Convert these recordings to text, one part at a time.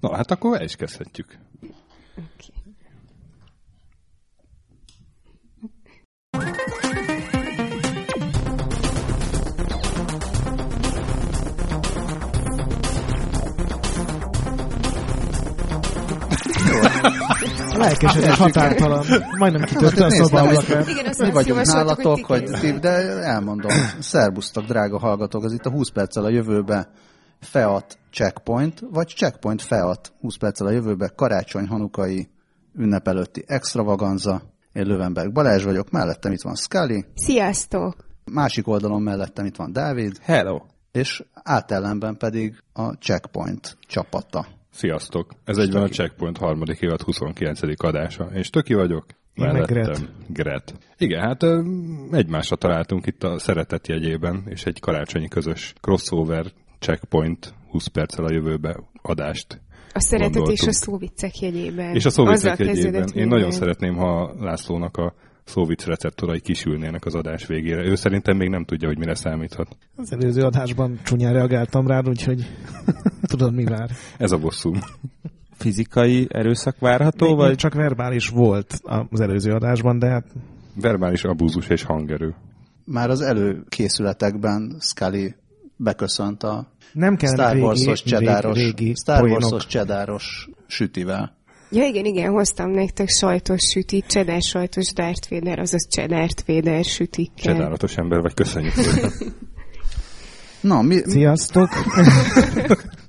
Na, hát akkor el is kezdhetjük. Okay. Lelkesedés határtalan. Majdnem kitörte a azt Mi vagyunk nálatok, hogy hogy de elmondom. Szerbusztok, drága hallgatók, ez itt a 20 perccel a jövőbe FEAT checkpoint, vagy checkpoint FEAT 20 perccel a jövőbe karácsony hanukai ünnep előtti extravaganza. Én Lövenberg Balázs vagyok, mellettem itt van Scully, Sziasztok! másik oldalon mellettem itt van Dávid, Hello! és átellenben pedig a checkpoint csapata. Sziasztok! Ez egyben a Checkpoint harmadik évad 29. adása. És Töki vagyok. Én meg Mellettem Gret. Igen, hát egymásra találtunk itt a szeretet jegyében, és egy karácsonyi közös crossover Checkpoint 20 perccel a jövőbe adást A szeretet és a szóviccek jegyében. És a szóvicek Azzal jegyében. Én nagyon szeretném, ha Lászlónak a szóvic receptorai kisülnének az adás végére. Ő szerintem még nem tudja, hogy mire számíthat. Az előző adásban csúnyán reagáltam rá, úgyhogy tudod mi vár. Ez a bosszú. fizikai erőszak várható, Még, vagy még csak verbális volt az előző adásban, de hát Verbális abúzus és hangerő. Már az előkészületekben Scully beköszönt a nem kell Star Wars-os csedáros, régi, régi Star. Wars-os csedáros sütivel. Ja igen, igen, hoztam nektek sajtos sütit, csedár sajtos Darth Vader, azaz csedárt Vader sütikkel. Csedálatos ember vagy, köszönjük szépen. Na, mi, Sziasztok!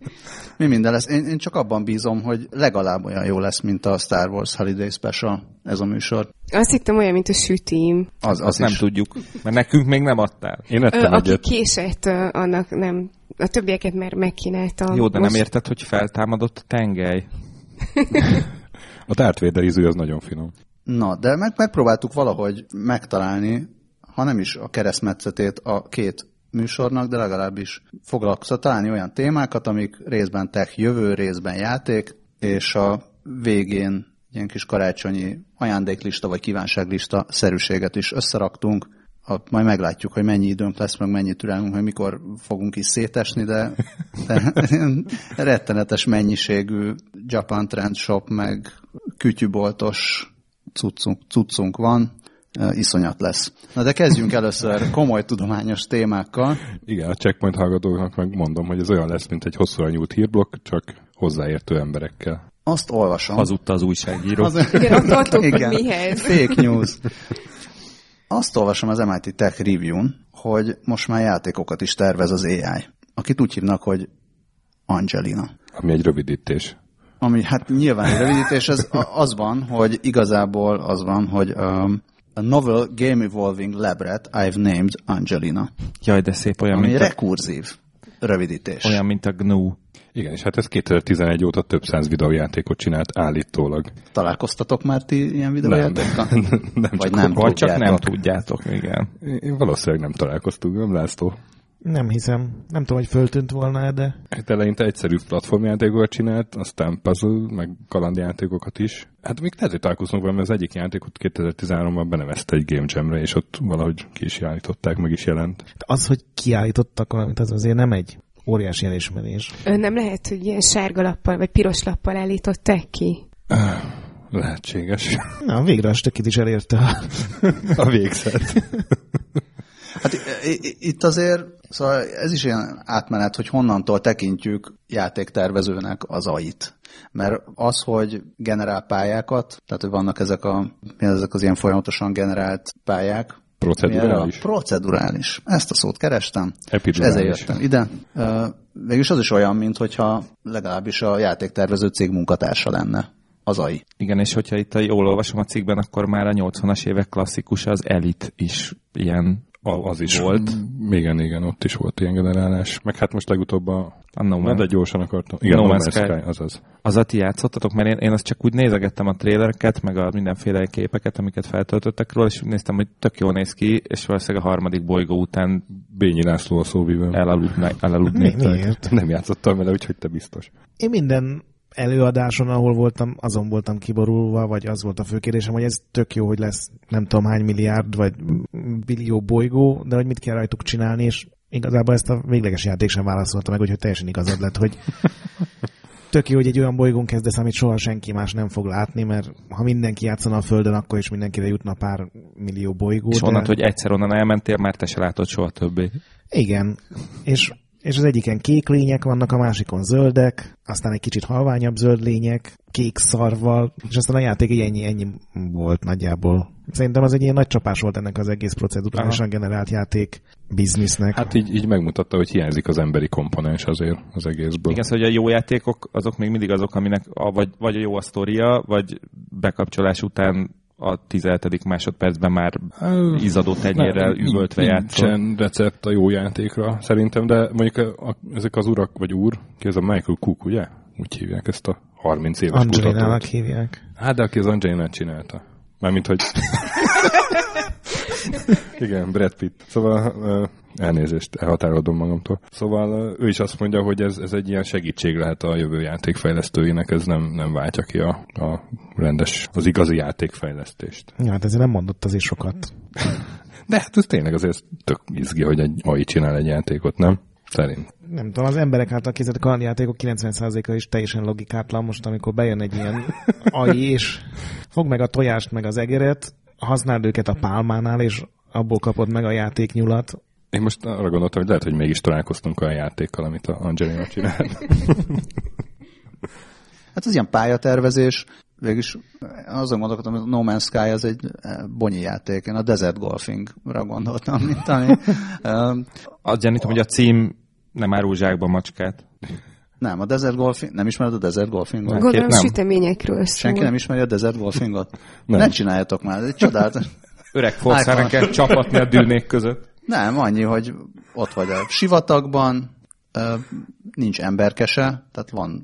mi minden lesz? Én, én csak abban bízom, hogy legalább olyan jó lesz, mint a Star Wars Holiday Special, ez a műsor. Azt hittem olyan, mint a sütim. Az, az nem is. tudjuk, mert nekünk még nem adtál. Én Ö, ettem aki egyet. késett, ö, annak nem. A többieket már megkínáltam. Jó, de Most- nem érted, hogy feltámadott a tengely. A Darth Vader ízű az nagyon finom. Na, de meg, megpróbáltuk valahogy megtalálni, ha nem is a keresztmetszetét a két műsornak, de legalábbis foglalkoztat találni olyan témákat, amik részben tech jövő, részben játék, és a végén ilyen kis karácsonyi ajándéklista vagy kívánságlista szerűséget is összeraktunk. A, majd meglátjuk, hogy mennyi időnk lesz, meg mennyi türelmünk, hogy mikor fogunk is szétesni, de, de rettenetes mennyiségű Japan Trend Shop, meg kütyüboltos cuccunk, cuccunk van, iszonyat lesz. Na de kezdjünk először komoly tudományos témákkal. Igen, a checkpoint hallgatóknak meg mondom, hogy ez olyan lesz, mint egy hosszúra nyúlt hírblokk, csak hozzáértő emberekkel. Azt olvasom. Hazudta az újságíró. Az- Igen, ott tartok, Igen. mihez. Fake news. Azt olvasom az MIT Tech Review-n, hogy most már játékokat is tervez az AI, akit úgy hívnak, hogy Angelina. Ami egy rövidítés. Ami hát nyilván egy rövidítés, az, az van, hogy igazából az van, hogy um, a novel game evolving labret I've named Angelina, Jaj, de szép, olyan, ami mint a, rekurzív rövidítés. olyan, mint a GNU. Igen, és hát ez 2011 óta több száz videójátékot csinált állítólag. Találkoztatok már ti ilyen videójátékkal? nem, Vagy csak nem Vagy csak nem tudjátok. tudjátok, igen. Én valószínűleg nem találkoztunk, nem László? Nem hiszem. Nem tudom, hogy föltűnt volna, de Hát eleinte egyszerű platformjátékokat csinált, aztán puzzle, meg kalandjátékokat is. Hát még lehet, hogy találkoztunk vele, mert az egyik játékot 2013-ban benevezte egy Game Jam-re, és ott valahogy ki is állították, meg is jelent. az, hogy kiállítottak valamit, az azért nem egy óriási elismerés. Ö, Nem lehet, hogy ilyen sárga lappal, vagy piros lappal állították ki. Lehetséges. Na, végre a stökit is elérte a A végzet. Hát itt azért, szóval ez is ilyen átmenet, hogy honnantól tekintjük játéktervezőnek az ait. Mert az, hogy generál pályákat, tehát hogy vannak ezek, a, mi az, ezek az ilyen folyamatosan generált pályák, Procedurális. Procedurális. Ezt a szót kerestem, és Epidurális. ezért jöttem ide. Végülis az is olyan, mint hogyha legalábbis a játéktervező cég munkatársa lenne az AI. Igen, és hogyha itt jól olvasom a cikkben, akkor már a 80-as évek klasszikus az Elit is ilyen A, az is Volt. Igen, igen, ott is volt ilyen generálás. Meg hát most legutóbb a... a No Man. de gyorsan akartam. Igen, No No, Man's Sky. Sky, azaz. Az ti játszottatok, mert én, én azt csak úgy nézegettem a trélereket, meg a mindenféle képeket, amiket feltöltöttek róla, és úgy néztem, hogy tök jól néz ki, és valószínűleg a harmadik bolygó után Bényi László a szóvívő. elaludni, elaludnék. Mi, miért? Nem játszottam vele, úgyhogy te biztos. Én minden előadáson, ahol voltam, azon voltam kiborulva, vagy az volt a fő kérdésem, hogy ez tök jó, hogy lesz nem tudom hány milliárd, vagy billió bolygó, de hogy mit kell rajtuk csinálni, és igazából ezt a végleges játék sem válaszolta meg, úgyhogy teljesen igazad lett, hogy tök jó, hogy egy olyan bolygón kezdesz, amit soha senki más nem fog látni, mert ha mindenki játszana a Földön, akkor is mindenkire jutna pár millió bolygó. És de- onnan, hogy egyszer onnan elmentél, már te se látod soha többé. Igen, és, és az egyiken kék lények vannak, a másikon zöldek, aztán egy kicsit halványabb zöld lények, kék szarval, és aztán a játék így ennyi, ennyi volt nagyjából. Szerintem az egy ilyen nagy csapás volt ennek az egész procedurálisan generált játék biznisznek. Hát így, így megmutatta, hogy hiányzik az emberi komponens azért az egészből. Igen, szóval hogy a jó játékok azok még mindig azok, aminek a, vagy, vagy a jó a sztoria, vagy bekapcsolás után a 17. másodpercben már izzadó tenyérrel Nem, üvöltve játszol. Nincsen recept a jó játékra, szerintem, de mondjuk a, a, ezek az urak, vagy úr, ki ez a Michael Cook, ugye? Úgy hívják ezt a 30 éves Angelinának kutatót. hívják. Hát, de aki az Angelinát csinálta. Mármint, hogy... Igen, Brad Pitt. Szóval ö, elnézést, elhatárolodom magamtól. Szóval ö, ő is azt mondja, hogy ez, ez egy ilyen segítség lehet a jövő játékfejlesztőinek, ez nem, nem váltja ki a, a rendes, az igazi játékfejlesztést. Ja, hát ezért nem mondott azért sokat. De hát ez tényleg azért tök izgi, hogy egy AI csinál egy játékot, nem? Szerint. Nem tudom, az emberek által készített kalandjátékok 90%-a is teljesen logikátlan. Most, amikor bejön egy ilyen AI, és fog meg a tojást, meg az egeret, használd őket a pálmánál, és abból kapod meg a játéknyulat. Én most arra gondoltam, hogy lehet, hogy mégis találkoztunk olyan játékkal, amit a Angelina csinált. Hát az ilyen pályatervezés, végülis azon gondolkodtam, hogy a No Man's Sky az egy eh, bonyi játék. Én a Desert Golfingra gondoltam, mint ami... Azt gyanítom, hogy a cím nem árul zsákba macskát. Nem, a Desert Golfing, nem ismered a Desert Golfingot? Nem. Gondolom nem. süteményekről szól. Senki nem ismeri a Desert Golfingot? Nem. Ne csináljatok már, ez egy csodát. Öreg forszára kell csapatni a dűnék között. Nem, annyi, hogy ott vagy a sivatagban, nincs emberkese, tehát van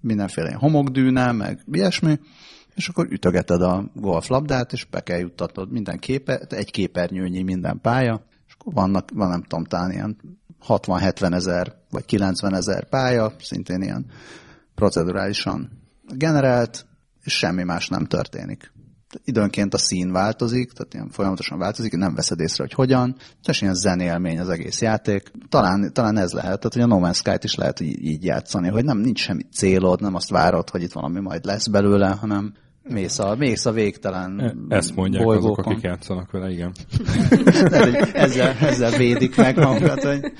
mindenféle homokdűne, meg ilyesmi, és akkor ütögeted a golflabdát, és be kell juttatnod minden képe, egy képernyőnyi minden pálya, és akkor vannak, van nem tudom, talán ilyen 60-70 ezer, vagy 90 ezer pálya, szintén ilyen procedurálisan generált, és semmi más nem történik. Időnként a szín változik, tehát ilyen folyamatosan változik, nem veszed észre, hogy hogyan, és ilyen zenélmény az egész játék. Talán, talán ez lehet, tehát hogy a No Man's Sky-t is lehet így, így játszani, hogy nem nincs semmi célod, nem azt várod, hogy itt valami majd lesz belőle, hanem mész a, mész a végtelen E- Ezt mondják azok, bolygókon. akik játszanak vele, igen. Hogy ezzel, ezzel védik meg magukat, hogy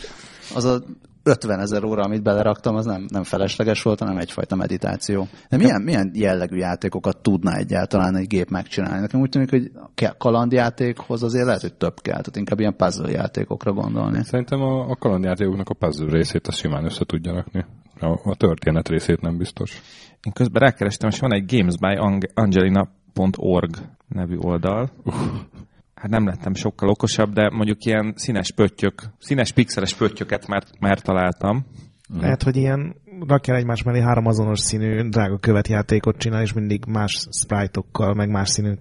az a 50 ezer óra, amit beleraktam, az nem, nem felesleges volt, hanem egyfajta meditáció. De milyen, milyen jellegű játékokat tudna egyáltalán egy gép megcsinálni? Nekem úgy tűnik, hogy a kalandjátékhoz azért lehet, hogy több kell, tehát inkább ilyen puzzle játékokra gondolni. Szerintem a, a kalandjátékoknak a puzzle részét azt simán össze tudja rakni. A, a történet részét nem biztos. Én közben rákerestem, és van egy gamesbyangelina.org nevű oldal. Hát nem lettem sokkal okosabb, de mondjuk ilyen színes pöttyök, színes pixeles pöttyöket már, már találtam. Lehet, hogy ilyen rakjál egymás mellé három azonos színű drága követjátékot csinál, és mindig más sprite-okkal, meg más színű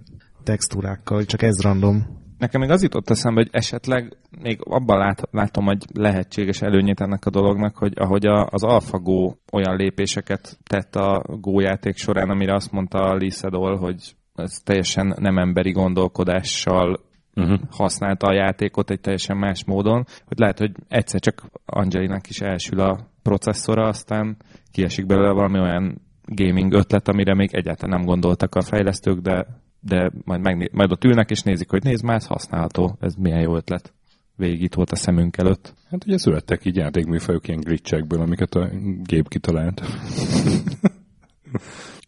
textúrákkal, csak ez random. Nekem még az jutott eszembe, hogy esetleg még abban lát, látom, hogy lehetséges előnyét ennek a dolognak, hogy ahogy a, az AlphaGo olyan lépéseket tett a Go játék során, amire azt mondta a Lee Sedol, hogy ez teljesen nem emberi gondolkodással Uh-huh. használta a játékot egy teljesen más módon, hogy lehet, hogy egyszer csak Angelinak is elsül a processzora, aztán kiesik belőle valami olyan gaming ötlet, amire még egyáltalán nem gondoltak a fejlesztők, de, de majd, megné- majd ott ülnek és nézik, hogy nézd már, ez használható, ez milyen jó ötlet. Végig itt volt a szemünk előtt. Hát ugye születtek így játékműfajok ilyen glitchekből, amiket a gép kitalált.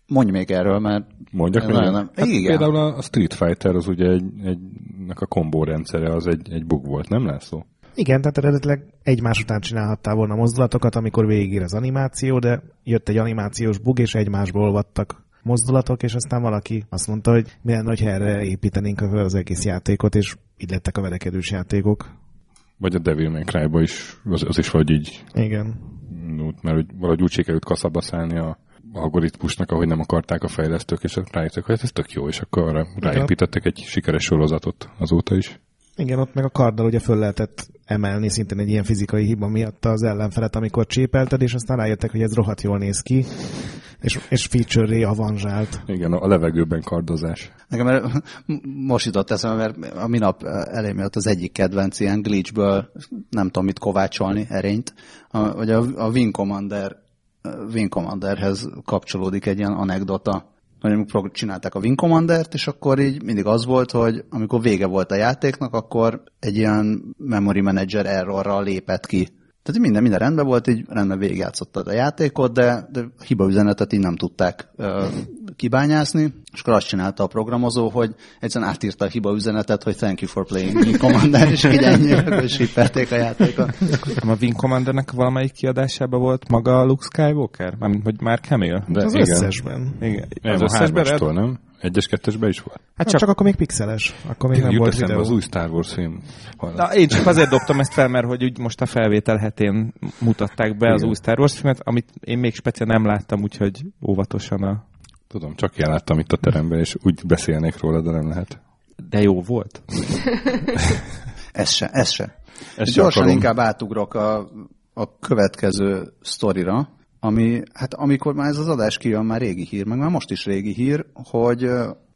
Mondj még erről, mert Mondjak, hogy nem. Hát Igen. például a Street Fighter az ugye egy, egy a kombó rendszere az egy, egy bug volt, nem lesz szó? Igen, tehát eredetileg egymás után csinálhattál volna mozdulatokat, amikor végigír az animáció, de jött egy animációs bug, és egymásból olvadtak mozdulatok, és aztán valaki azt mondta, hogy mi lenne, hogyha erre építenénk az egész játékot, és így lettek a verekedős játékok. Vagy a Devil May Cry-ba is, az, az is vagy így, Igen. út- mert hogy valahogy úgy sikerült kaszaба szállni a algoritmusnak, ahogy nem akarták a fejlesztők, és rájöttek, hogy ez tök jó, és akkor arra ráépítettek egy sikeres sorozatot azóta is. Igen, ott meg a karddal ugye föl lehetett emelni szintén egy ilyen fizikai hiba miatt az ellenfelet, amikor csépelted, és aztán rájöttek, hogy ez rohadt jól néz ki, és, és feature-ré avanzsált. Igen, a levegőben kardozás. Nekem erre most jutott eszembe, mert a minap elém jött az egyik kedvenc ilyen glitchből, nem tudom mit kovácsolni, erényt, a, hogy a, a Wing Commander Wing Commanderhez kapcsolódik egy ilyen anekdota, amikor csinálták a Wing Commander-t, és akkor így mindig az volt, hogy amikor vége volt a játéknak, akkor egy ilyen memory manager errorral lépett ki tehát minden, minden rendben volt, így rendben végigjátszottad a játékot, de, de a hibaüzenetet így nem tudták uh, kibányászni, és akkor azt csinálta a programozó, hogy egyszerűen átírta a hibaüzenetet, hogy thank you for playing Wing Commander, és így ennyi, és hipperték a játékot. a Wing Commandernek valamelyik kiadásában volt maga a Luke Skywalker? Mármint, hogy már Hamill? De az igen. összesben. Igen. Az összesben? nem? Egyes, kettesben is volt? Hát csak, csak akkor még pixeles. Akkor még nem volt videó. az új Star Wars film. Na, én csak azért dobtam ezt fel, mert hogy úgy most a felvétel hetén mutatták be Igen. az új Star Wars filmet, amit én még speciál nem láttam, úgyhogy óvatosan a... Tudom, csak én láttam itt a teremben, és úgy beszélnék róla, de nem lehet. De jó volt. ez se, ez se. Ez Gyorsan akarom. inkább átugrok a, a következő sztorira, ami, hát amikor már ez az adás kijön, már régi hír, meg már most is régi hír, hogy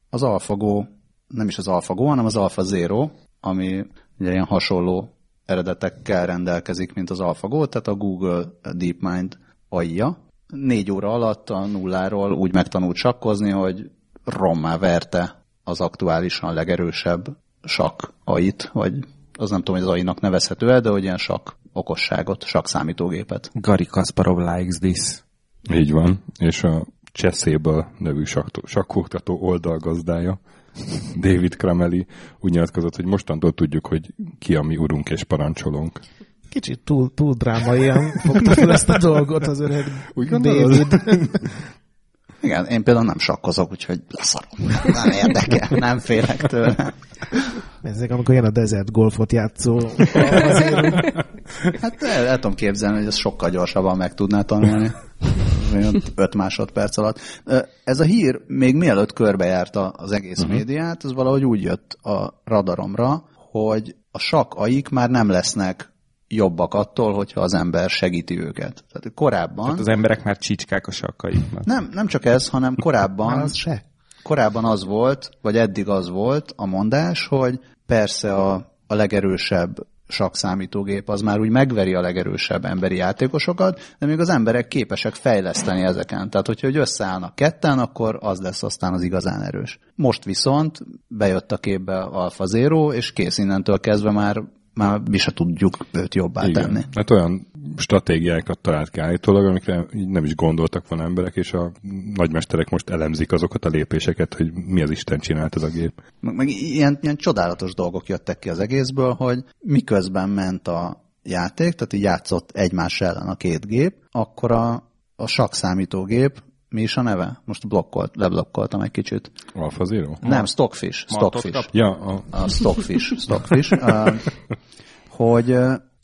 az AlphaGo, nem is az AlphaGo, hanem az AlphaZero, ami ugye ilyen hasonló eredetekkel rendelkezik, mint az AlphaGo, tehát a Google DeepMind AI-ja. Négy óra alatt a nulláról úgy megtanult sakkozni, hogy rommá verte az aktuálisan legerősebb sakk AI-t, vagy az nem tudom, hogy az AI-nak nevezhető el, de hogy ilyen sakk okosságot, sok számítógépet. Gary Kasparov likes this. Így van, és a Cseszéből nevű sakkoktató oldalgazdája, David Krameli úgy nyilatkozott, hogy mostantól tudjuk, hogy ki a mi urunk és parancsolónk. Kicsit túl, túl drámaian fogta fel ezt a dolgot az öreg úgy David. Igen, én például nem sakkozok, úgyhogy leszarom. Nem érdekel, nem félek tőle. Ezek, amikor jön a desert golfot játszó Hát el, el tudom képzelni, hogy ez sokkal gyorsabban meg tudná tanulni. Olyan 5 másodperc alatt. Ez a hír még mielőtt körbejárta az egész uh-huh. médiát, ez valahogy úgy jött a radaromra, hogy a sakaik már nem lesznek jobbak attól, hogyha az ember segíti őket. Tehát korábban... Tehát az emberek már csicskák a sakkaiknak. Nem, nem csak ez, hanem korábban... az se. Korábban az volt, vagy eddig az volt a mondás, hogy persze a, a legerősebb sakszámítógép az már úgy megveri a legerősebb emberi játékosokat, de még az emberek képesek fejleszteni ezeken. Tehát, hogyha hogy összeállnak ketten, akkor az lesz aztán az igazán erős. Most viszont bejött a képbe Alfa Zero, és kész innentől kezdve már már mi se tudjuk őt jobbá Igen. tenni. Hát olyan stratégiákat talált ki állítólag, amikre nem is gondoltak volna emberek, és a nagymesterek most elemzik azokat a lépéseket, hogy mi az Isten csinált ez a gép. Meg, meg ilyen, ilyen csodálatos dolgok jöttek ki az egészből, hogy miközben ment a játék, tehát így játszott egymás ellen a két gép, akkor a, a sakszámítógép mi is a neve? Most blokkolt, leblokkoltam egy kicsit. Alpha Zero? Nem, Stockfish. Stockfish. Ja, a... a Stockfish. Stockfish. uh, hogy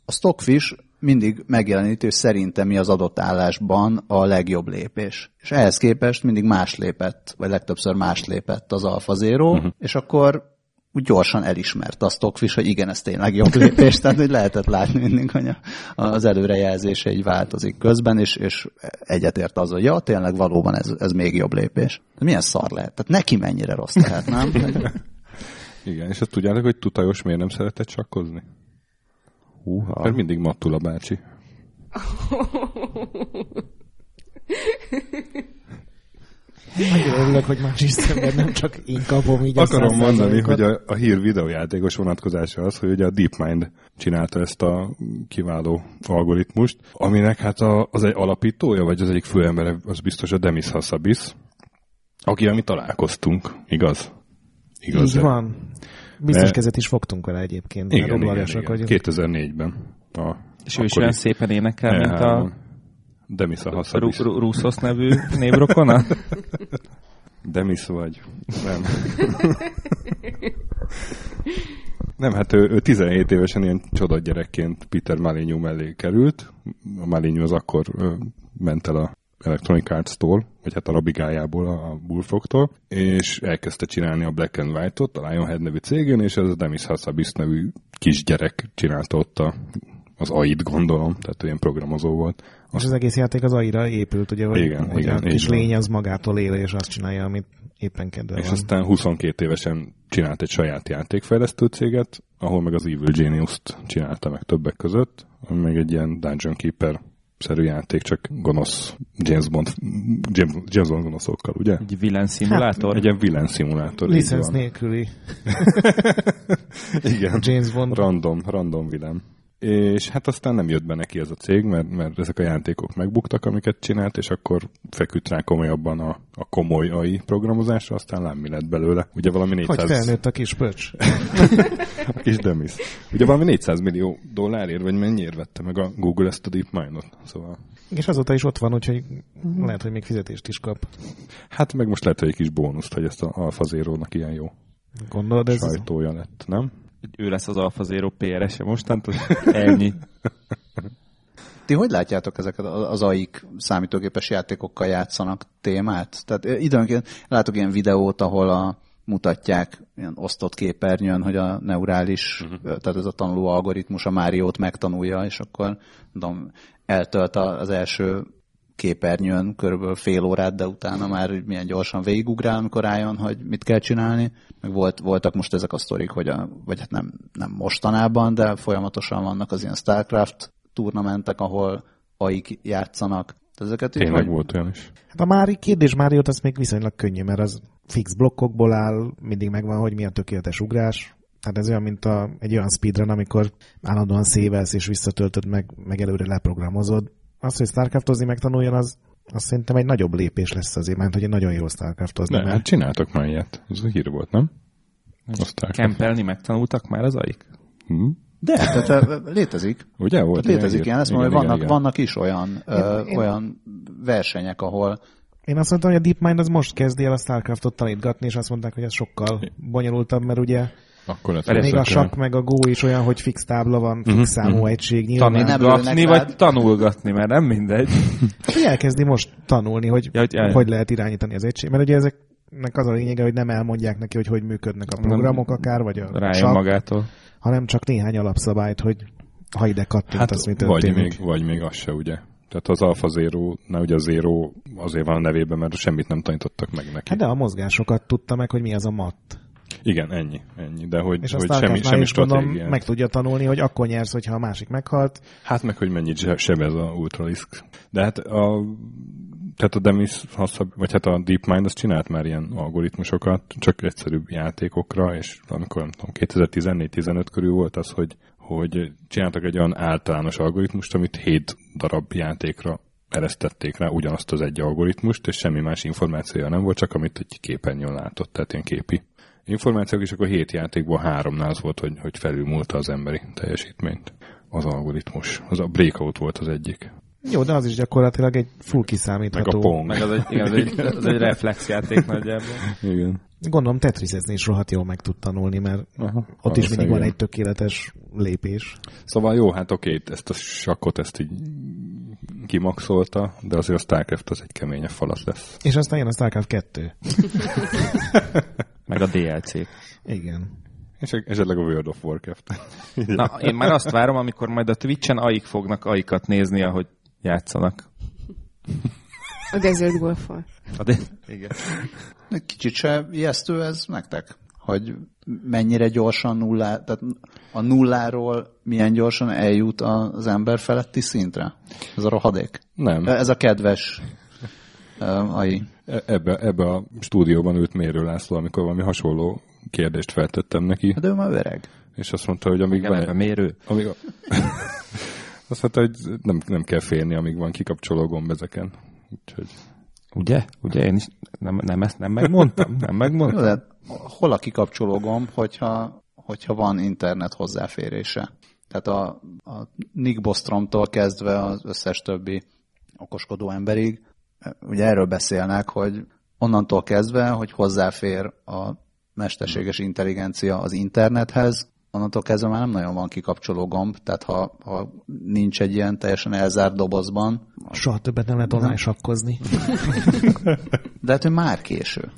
a Stockfish mindig megjeleníti, hogy szerintem mi az adott állásban a legjobb lépés. És ehhez képest mindig más lépett, vagy legtöbbször más lépett az Alpha Zero, uh-huh. és akkor úgy gyorsan elismert a Stockfish, hogy igen, ez tényleg jobb lépés, tehát hogy lehetett látni mindig, hogy az előrejelzése így változik közben, és, és egyetért az, hogy ja, tényleg valóban ez, ez még jobb lépés. De milyen szar lehet? Tehát neki mennyire rossz lehet, nem? igen, és azt tudjátok, hogy Tutajos miért nem szeretett csakkozni? Húha. Mert mindig Mattula bácsi. Nagyon örülök, hogy más is szemben nem csak én kapom így Akarom mondani, hogy a, a hír videójátékos vonatkozása az, hogy ugye a DeepMind csinálta ezt a kiváló algoritmust, aminek hát a, az egy alapítója, vagy az egyik főembere, az biztos a Demis Hassabis, aki mi találkoztunk, igaz? Igaz. Így van. Biztos Mert... kezet is fogtunk vele egyébként. Igen, igen, igen. Hogy... 2004-ben. A, és ő is olyan szépen énekel, mint a Demis a Hassabis. Russos nevű névrokona? Demis vagy. Nem. Nem, hát ő, ő 17 évesen ilyen csoda gyerekként Peter Malinyú mellé került. A Malinyú az akkor ö, ment el a Electronic Arts-tól, vagy hát a rabigájából, a Bullfrogtól, és elkezdte csinálni a Black and White-ot, a Lionhead nevű cégén, és ez a Demis Hassabis nevű kisgyerek csinálta ott a, az AI-t, gondolom, tehát ilyen programozó volt. És az egész játék az AI-ra épült, ugye, hogy, igen, hogy igen, a kis lény az magától él, és azt csinálja, amit éppen kedve És van. aztán 22 évesen csinált egy saját játékfejlesztő céget, ahol meg az Evil Genius-t csinálta meg többek között, ami meg egy ilyen Dungeon Keeper szerű játék, csak gonosz James Bond, James, James Bond gonoszokkal, ugye? Egy vilán szimulátor? Egy ilyen vilán szimulátor. Licensz nélküli Igen. James Bond. Random, random vilán. És hát aztán nem jött be neki ez a cég, mert, mert ezek a játékok megbuktak, amiket csinált, és akkor feküdt rá komolyabban a, a komoly AI programozásra, aztán lám mi lett belőle. Ugye valami Hogy 400... felnőtt a kis pöcs. a kis demis. Ugye valami 400 millió dollárért, vagy mennyiért vette meg a Google ezt a DeepMind-ot. Szóval, És azóta is ott van, úgyhogy lehet, hogy még fizetést is kap. hát meg most lehet, hogy egy kis bónuszt, hogy ezt a Alpha Zero-nak ilyen jó Gondolod, ez sajtója lett, nem? Ő lesz az Alpha Zero PR-ese mostantól? Ennyi. Ti hogy látjátok ezeket az AIK számítógépes játékokkal játszanak témát? Tehát eh, időnként látok ilyen videót, ahol a, mutatják ilyen osztott képernyőn, hogy a neurális, uh-huh. tehát ez a tanuló algoritmus a Máriót megtanulja, és akkor tudom, eltölt az első képernyőn körülbelül fél órát, de utána már úgy milyen gyorsan végigugrál, amikor rájön, hogy mit kell csinálni. Meg volt, voltak most ezek a sztorik, hogy a, vagy hát nem, nem mostanában, de folyamatosan vannak az ilyen StarCraft turnamentek, ahol aik játszanak. Tehát ezeket így, Tényleg hogy volt olyan is. Hát a Mári, kérdés Máriót az még viszonylag könnyű, mert az fix blokkokból áll, mindig megvan, hogy mi a tökéletes ugrás. Hát ez olyan, mint a, egy olyan speedrun, amikor állandóan szévelsz és visszatöltöd meg, meg előre leprogramozod. Az, hogy Starcraftozni megtanuljon, az, az szerintem egy nagyobb lépés lesz azért, mert hogy egy nagyon jó Starcraftozni. De, hát mert csináltak már ilyet. Ez a hír volt, nem? Kempelni megtanultak már az aik? Hm? De, tehát ö, létezik. Ugye volt? Tehát létezik ilyen, ezt mondom, hogy vannak, igen. vannak is olyan, ö, Én- én- olyan versenyek, ahol Én azt mondtam, hogy a DeepMind az most kezdi el a Starcraftot tanítgatni, és azt mondták, hogy ez sokkal bonyolultabb, mert ugye Akkor ez még a sakk meg a Go is olyan, hogy fix tábla van, fix Mhm, számú mhm. egység. Nyilván, nem Tanítgatni, vagy rád. tanulgatni, mert nem mindegy. Hát, hogy elkezdi most tanulni, hogy, Ja, hogy el- hogy lehet irányítani az egység. Mert ugye ezeknek az a lényege, hogy nem elmondják neki, hogy hogy működnek a programok akár, vagy a Rájön sakk, magától. hanem csak néhány alapszabályt, hogy ha ide kattint, Hát, az mi vagy történik. még, vagy még az se, ugye? Tehát az Alpha Zero, na ugye a Zero azért van a nevében, mert semmit nem tanítottak meg neki. Hát de a mozgásokat tudta meg, hogy mi az a mat. Igen, ennyi, ennyi. De hogy, És hogy semmi, semmi stratégiát. meg tudja tanulni, hogy akkor nyersz, hogyha a másik meghalt. Hát meg, hogy mennyit se- sebez a Ultralisk. De hát a, tehát a Demis, vagy hát a DeepMind az csinált már ilyen algoritmusokat, csak egyszerűbb játékokra, és amikor nem tudom, 2014-15 körül volt az, hogy, hogy csináltak egy olyan általános algoritmust, amit 7 darab játékra eresztették rá ugyanazt az egy algoritmust, és semmi más információja nem volt, csak amit egy képernyőn látott, tehát ilyen képi információk, és akkor hét játékból háromnál az volt, hogy, hogy felülmúlta az emberi teljesítményt az algoritmus. Az a Breakout volt az egyik. Jó, de az is gyakorlatilag egy full Meg kiszámítható. a Pong. Meg az egy, igen, az egy, az egy reflexjáték nagyjából. Igen. Gondolom Tetrisezni is rohadt jól meg tud tanulni, mert Aha, ott is mindig van egy tökéletes lépés. Szóval jó, hát oké, ezt a sakkot ezt így kimaxolta, de azért a Starcraft az egy keményebb falat lesz. És aztán jön a StarCraft 2. Meg a DLC. Igen. És esetleg a World of Warcraft. Na, én már azt várom, amikor majd a Twitch-en aik fognak aikat nézni, ahogy játszanak. A Desert Golf-ol. A de... Igen. Kicsit se ijesztő ez nektek? Hogy mennyire gyorsan nullá, tehát a nulláról milyen gyorsan eljut az ember feletti szintre? Ez a rohadék. Nem, Ez a kedves uh, AI. E- ebbe, ebbe a stúdióban ült Mérő László, amikor valami hasonló kérdést feltettem neki, De ő már öreg. és azt mondta, hogy amíg van a mérő. Amíg a... Azt mondta, hogy nem, nem kell félni, amíg van kikapcsoló gomb ezeken. Úgyhogy Ugye? Ugye én is nem, nem ezt nem megmondtam? Nem megmondtam? de hol a kikapcsoló gomb, hogyha, hogyha van internet hozzáférése? Tehát a, a Nick Bostromtól kezdve az összes többi okoskodó emberig, ugye erről beszélnek, hogy onnantól kezdve, hogy hozzáfér a mesterséges intelligencia az internethez, onnantól kezdve már nem nagyon van kikapcsoló gomb, tehát ha, ha nincs egy ilyen teljesen elzárt dobozban, Soha többet nem lehet online sakkozni. de hát, hogy már késő.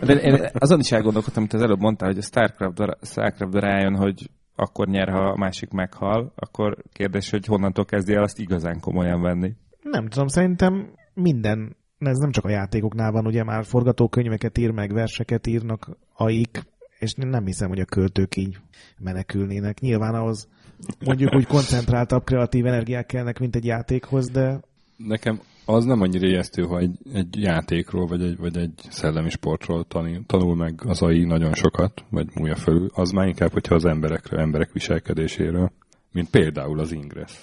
De én azon is elgondolkodtam, amit az előbb mondtál, hogy a Starcraft, Starcraft rájön, hogy akkor nyer, ha a másik meghal, akkor kérdés, hogy honnantól kezdi el azt igazán komolyan venni. Nem tudom, szerintem minden, ez nem csak a játékoknál van, ugye már forgatókönyveket ír, meg verseket írnak aik, és nem hiszem, hogy a költők így menekülnének. Nyilván ahhoz mondjuk úgy koncentráltabb kreatív energiák kellnek, mint egy játékhoz, de Nekem az nem annyira ijesztő, ha egy, egy játékról, vagy egy, vagy egy szellemi sportról tanul, tanul meg az AI nagyon sokat, vagy múlja fölül. Az már inkább, hogyha az emberekről, emberek viselkedéséről, mint például az Ingress.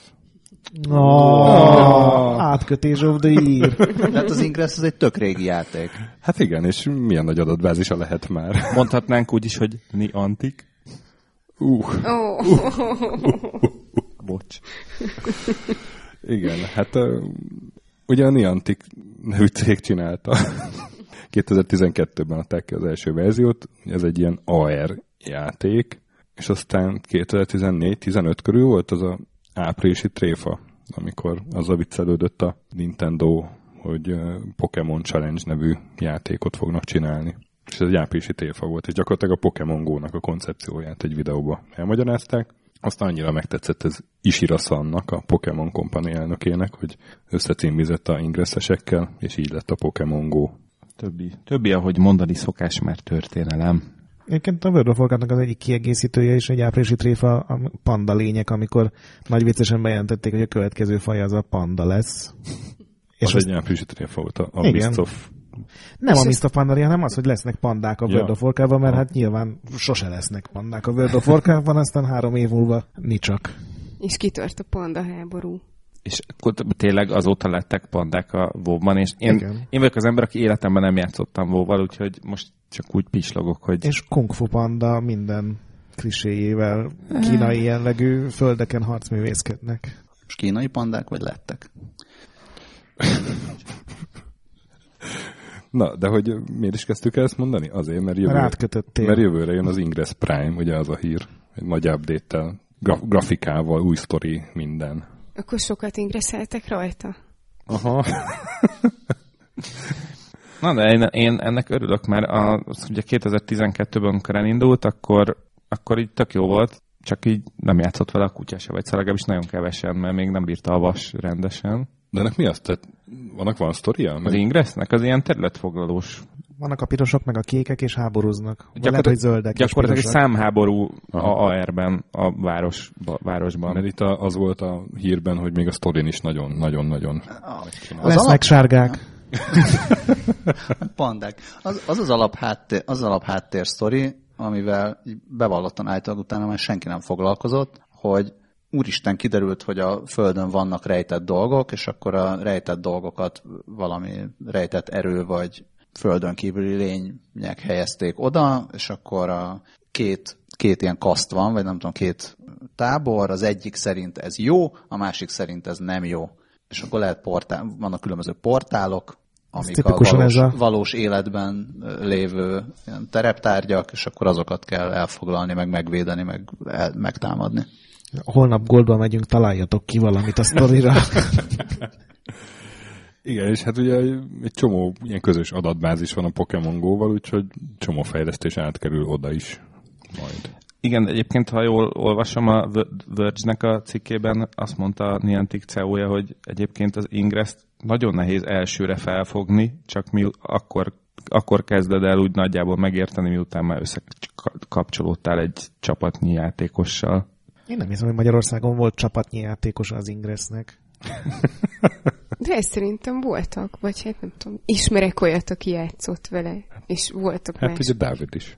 Oh, átkötés of the year. De hát az Ingress az egy tök régi játék. Hát igen, és milyen nagy adatbázisa lehet már. Mondhatnánk úgy is, hogy ni antik. Uh, Ó, Bocs. igen, hát uh, ugye a Niantic nevű cég csinálta. 2012-ben adták ki az első verziót, ez egy ilyen AR játék, és aztán 2014-15 körül volt az a áprilisi tréfa, amikor azzal viccelődött a Nintendo, hogy Pokémon Challenge nevű játékot fognak csinálni. És ez egy áprilisi tréfa volt, és gyakorlatilag a Pokémon Go-nak a koncepcióját egy videóba elmagyarázták. Aztán annyira megtetszett ez Ishira Sannak, a Pokémon Company elnökének, hogy összecímizett a ingressesekkel, és így lett a Pokémon Go. Többi, többi, ahogy mondani szokás, már történelem. Egyébként a World of Warcraftnak az egyik kiegészítője is egy áprilisi tréfa a panda lények, amikor nagy viccesen bejelentették, hogy a következő faj az a panda lesz. És az az egy áprilisi tréfa volt a, a Igen. Of nem a Mist of Pandaria, hanem az, hogy lesznek pandák a Ja. World of Warcraftban, mert hát nyilván sose lesznek pandák a World of Warcraftban, aztán három év múlva nicsak. és kitört a panda háború. És akkor tényleg azóta lettek pandák a WoW-ban, és én, Igen. én vagyok az ember, aki életemben nem játszottam WoW-val, úgyhogy most csak úgy pislogok, hogy És Kung Fu Panda minden kliséjével kínai jellegű földeken harcművészkednek. Most kínai pandák, vagy lettek? Na, de hogy miért is kezdtük el ezt mondani? Azért, mert jövőre, mert jövőre jön az Ingress Prime, ugye az a hír, egy nagy update-tel, graf- grafikával, új sztori, minden. Akkor sokat ingreszeltek rajta? Aha. Na, de én, én ennek örülök, mert a, az ugye 2012-ben, amikor elindult, akkor, akkor így tök jó volt, csak így nem játszott vele a kutya se, vagy szóval legalábbis nagyon kevesen, mert még nem bírta a vas rendesen. De ennek mi az? Tehát vannak van sztoria? Az Meg... Ingressnek az ilyen területfoglalós. Vannak a pirosok, meg a kékek, és háborúznak. Vagy lehet, Gyakorlatilag- hogy zöldek és Gyakorlatilag egy számháború Aha. a AR-ben, a város, ba, városban. Mert itt a, az volt a hírben, hogy még a sztorin is nagyon-nagyon-nagyon. Az Lesznek alap, sárgák. pandák. Az az, az alapháttér, az alapháttér sztori, amivel bevallottan állítólag utána már senki nem foglalkozott, hogy úristen kiderült, hogy a Földön vannak rejtett dolgok, és akkor a rejtett dolgokat valami rejtett erő vagy Földön kívüli lények helyezték oda, és akkor a két, két ilyen kaszt van, vagy nem tudom, két tábor, az egyik szerint ez jó, a másik szerint ez nem jó. És akkor lehet portál, vannak különböző portálok, amik a tipikusan valós, ez a- valós életben lévő ilyen tereptárgyak, és akkor azokat kell elfoglalni, meg megvédeni, meg el, megtámadni. Holnap Goldba megyünk, találjatok ki valamit a sztorira. Igen, és hát ugye egy csomó ilyen közös adatbázis van a Pokémon Go-val, úgyhogy csomó fejlesztés átkerül oda is majd. Igen, egyébként, ha jól olvasom a Verge-nek a cikkében, azt mondta a Niantic CEO-ja, hogy egyébként az ingress nagyon nehéz elsőre felfogni, csak mi akkor, akkor kezded el úgy nagyjából megérteni, miután már összekapcsolódtál egy csapatnyi játékossal. Én nem hiszem, hogy Magyarországon volt csapatnyi játékos az Ingressnek. De szerintem voltak, vagy hát nem tudom. Ismerek olyat, aki játszott vele, és voltak Hát más. ugye Dávid is.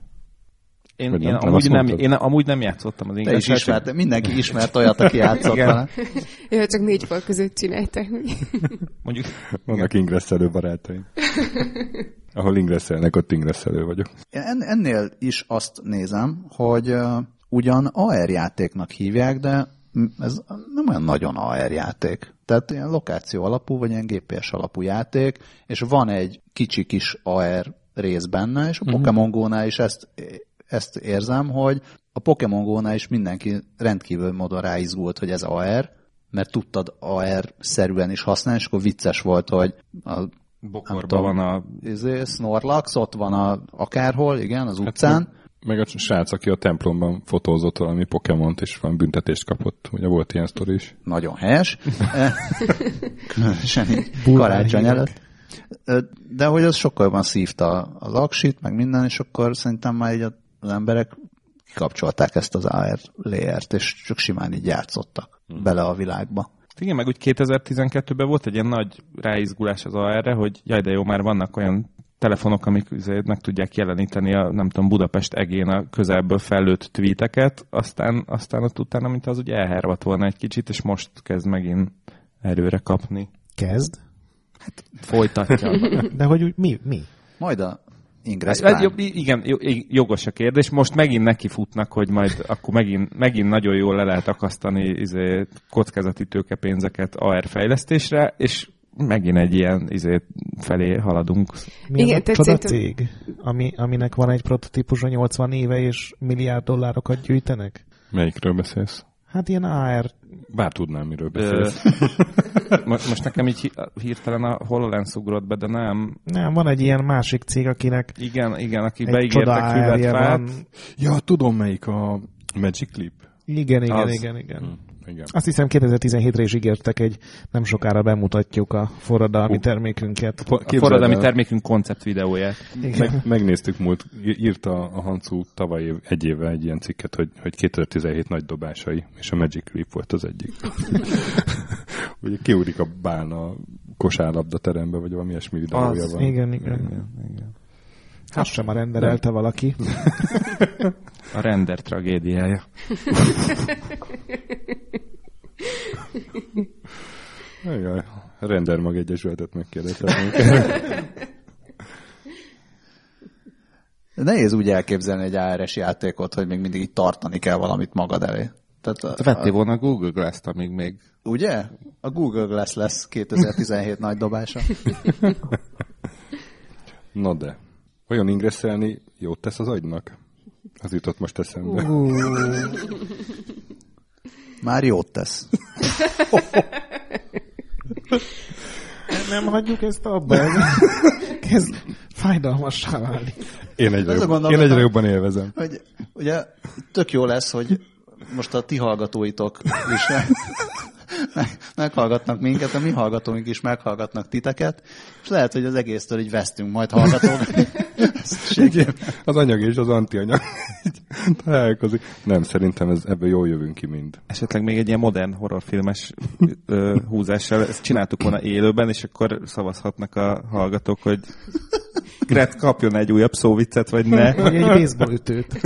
Én, én, nem? Amúgy nem, én amúgy nem játszottam az Te is ismert, mindenki ismert olyat, aki játszott vele. Csak négy fal között csinálták. Mondjuk Vannak ingresszelő barátaim. Ahol ingresszelnek, ott ingresszelő vagyok. Én en- ennél is azt nézem, hogy uh, ugyan AR játéknak hívják, de ez nem olyan nagyon AR játék. Tehát ilyen lokáció alapú, vagy ilyen GPS alapú játék, és van egy kicsi kis AR rész benne, és a Mhm. Pokémon Go-nál is ezt, ezt érzem, hogy a Pokémon Go-nál is mindenki rendkívül módon ráizgult, hogy ez AR, mert tudtad AR-szerűen is használni, és akkor vicces volt, hogy a bokorban tudom. van a... izé, Snorlax, ott van a, akárhol, igen, az utcán. Meg a srác, aki a templomban fotózott valami Pokémont, és van büntetést kapott. Ugye volt ilyen sztori is. Nagyon helyes. Különösen így karácsony előtt. De hogy az sokkal jobban szívta az aksit, meg minden, és akkor szerintem már így a az emberek kikapcsolták ezt az AR layert, és csak simán így játszottak bele a világba. Igen, meg úgy 2012-ben volt egy ilyen nagy ráizgulás az AR-re, hogy jaj, de jó, már vannak olyan telefonok, amik azért meg tudják jeleníteni a, nem tudom, Budapest egén a közelből fellőtt tweeteket, aztán, aztán ott utána, mint az ugye elhervadt volna egy kicsit, és most kezd megint erőre kapni. Kezd? Folytatja. De hogy úgy mi? mi? Majd a Ingress Hát, Prime. igen, jó- jogos a kérdés. Most megint neki futnak, hogy majd akkor megint, megint nagyon jól le lehet akasztani izé, kockázati tőkepénzeket AR fejlesztésre, és megint egy ilyen izé, felé haladunk. Mi Igen, az a tehát csoda cég, ami, aminek van egy prototípusa 80 éve, és milliárd dollárokat gyűjtenek? Melyikről beszélsz? Hát ilyen AR. Bár tudnám, miről beszélsz. most, most nekem így hi- hirtelen a HoloLens ugrott be, de nem. Nem, van egy ilyen másik cég, akinek Igen, igen, aki egy beígértek füvet. Ja, tudom melyik a Magic Clip. Igen, igen, Az. igen, igen. Hm, igen. Azt hiszem 2017-re is ígértek egy, nem sokára bemutatjuk a forradalmi termékünket. A forradalmi termékünk koncept videóját. Igen. Meg, megnéztük múlt, írta a Hancu tavaly év, egy éve egy ilyen cikket, hogy, hogy 2017 nagy dobásai, és a Magic Leap volt az egyik. Ugye kiúrik a bán a kosárlabda terembe, vagy valami ilyesmi videója Az, van. Igen, igen. Igen, igen. Azt sem a renderelte valaki. A render tragédiája. A Render Mag Egyesületet megkérdezhetnénk. Nehéz úgy elképzelni egy ARS játékot, hogy még mindig így tartani kell valamit magad elé. Tehát a, Vettél volna a Google Glass-t, amíg még ugye? A Google Glass lesz 2017 nagy dobása. Na de, olyan ingresszelni jót tesz az agynak? Az jutott most eszembe. Már jót tesz. Nem hagyjuk ezt abba. Ez kezd fájdalmassá válni. Én egyre, Ez jobb, én gondolatom. egyre jobban élvezem. Hogy ugye tök jó lesz, hogy most a ti hallgatóitok is meg, meg, meghallgatnak minket, a mi hallgatóink is meghallgatnak titeket, és lehet, hogy az egésztől így vesztünk majd hallgatók. Igen, az anyag és az antianyag így találkozik. Nem, szerintem ez, ebből jól jövünk ki mind. esetleg még egy ilyen modern horrorfilmes ö, húzással ezt csináltuk volna élőben, és akkor szavazhatnak a hallgatók, hogy Gret kapjon egy újabb szóviccet, vagy ne. Vagy egy baseball ütőt.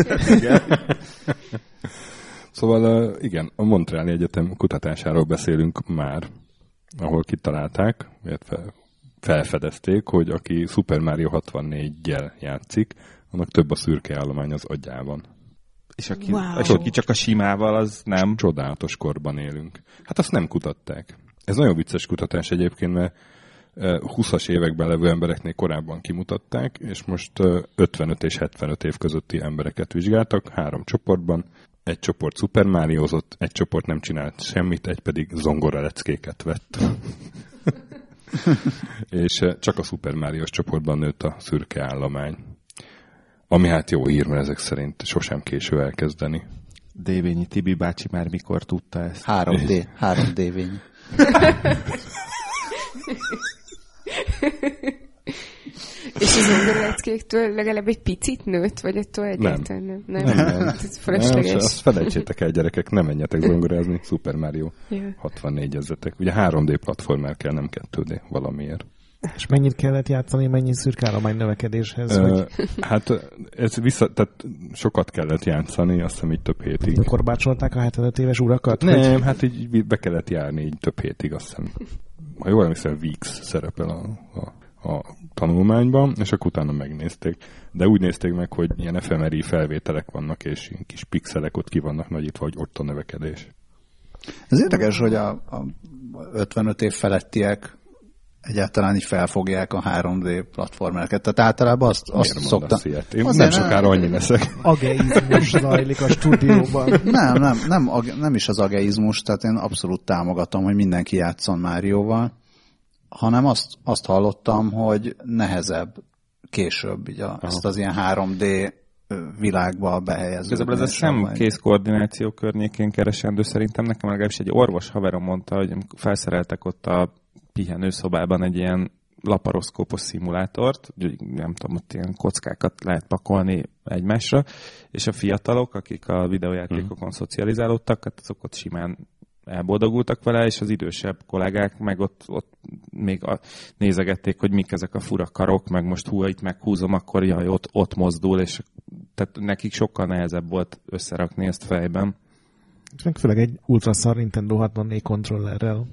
Szóval igen, a Montreali Egyetem kutatásáról beszélünk már, ahol kitalálták, illetve felfedezték, hogy aki Super Mario 64-jel játszik, annak több a szürke állomány az agyában. És aki, Wow. és aki csak a simával, az nem. Csodálatos korban élünk. Hát azt nem kutatták. Ez nagyon vicces kutatás egyébként, mert ö, 20-as években levő embereknél korábban kimutatták, és most ö, 55 és 75 év közötti embereket vizsgáltak három csoportban. Egy csoport Super Mariozott, egy csoport nem csinált semmit, egy pedig zongora leckéket vett. és ö, csak a Super Marios csoportban nőtt a szürke állomány. Ami hát jó hír, mert ezek szerint sosem késő elkezdeni. Dévényi Tibi bácsi már mikor tudta ezt. 3D, 3D vény. És az zongoraleckéktől legalább egy picit nőtt, vagy ettől egyáltalán nem? Nem, Nem, nem. Ez Nem, fölösleges. azt felejtsétek el, gyerekek, nem menjetek zongorázni, Super Mario Ja. 64 ezetek. Ugye 3D platformer kell, nem 2D valamiért. És mennyit kellett játszani, mennyi szürkállomány növekedéshez, Ö, hogy hát ez vissza, tehát sokat kellett játszani, azt hiszem így több hétig. korbácsolták a 75 éves urakat? Hogy Nem, hát így be kellett járni így több hétig, azt hiszem. Ha jól emlékszem, Weeks szerepel a, a, a tanulmányban, és akkor utána megnézték. De úgy nézték meg, hogy ilyen FMRI felvételek vannak, és ilyen kis pixelek ott ki vannak nagyítva, hogy ott a növekedés. Ez érdekes, hogy a, a 55 év felettiek egyáltalán így felfogják a 3D platformereket. Tehát általában azt, azt szokta... ilyet? Én Azért nem sokára annyi leszek. ageizmus zajlik a stúdióban. Nem, nem, nem, nem is az ageizmus, tehát én abszolút támogatom, hogy mindenki játszon Márióval, hanem azt, azt hallottam, hogy nehezebb később így a, ezt az ilyen 3D világba behelyezni. Igazából ez a szemkész koordináció környékén keresendő szerintem nekem legalábbis egy orvos haverom mondta, hogy felszereltek ott a pihenőszobában egy ilyen laparoszkópos szimulátort, úgy, nem tudom, ott ilyen kockákat lehet pakolni egymásra, és a fiatalok, akik a videójátékokon mm. szocializálódtak, hát azok ott simán elboldogultak vele, és az idősebb kollégák meg ott, ott még a, nézegették, hogy mik ezek a fura karok, meg most hú, itt meghúzom, akkor jaj, ott, ott mozdul, és tehát nekik sokkal nehezebb volt összerakni ezt fejben. Meg főleg egy ultraszar Nintendo 64 kontrollerrel.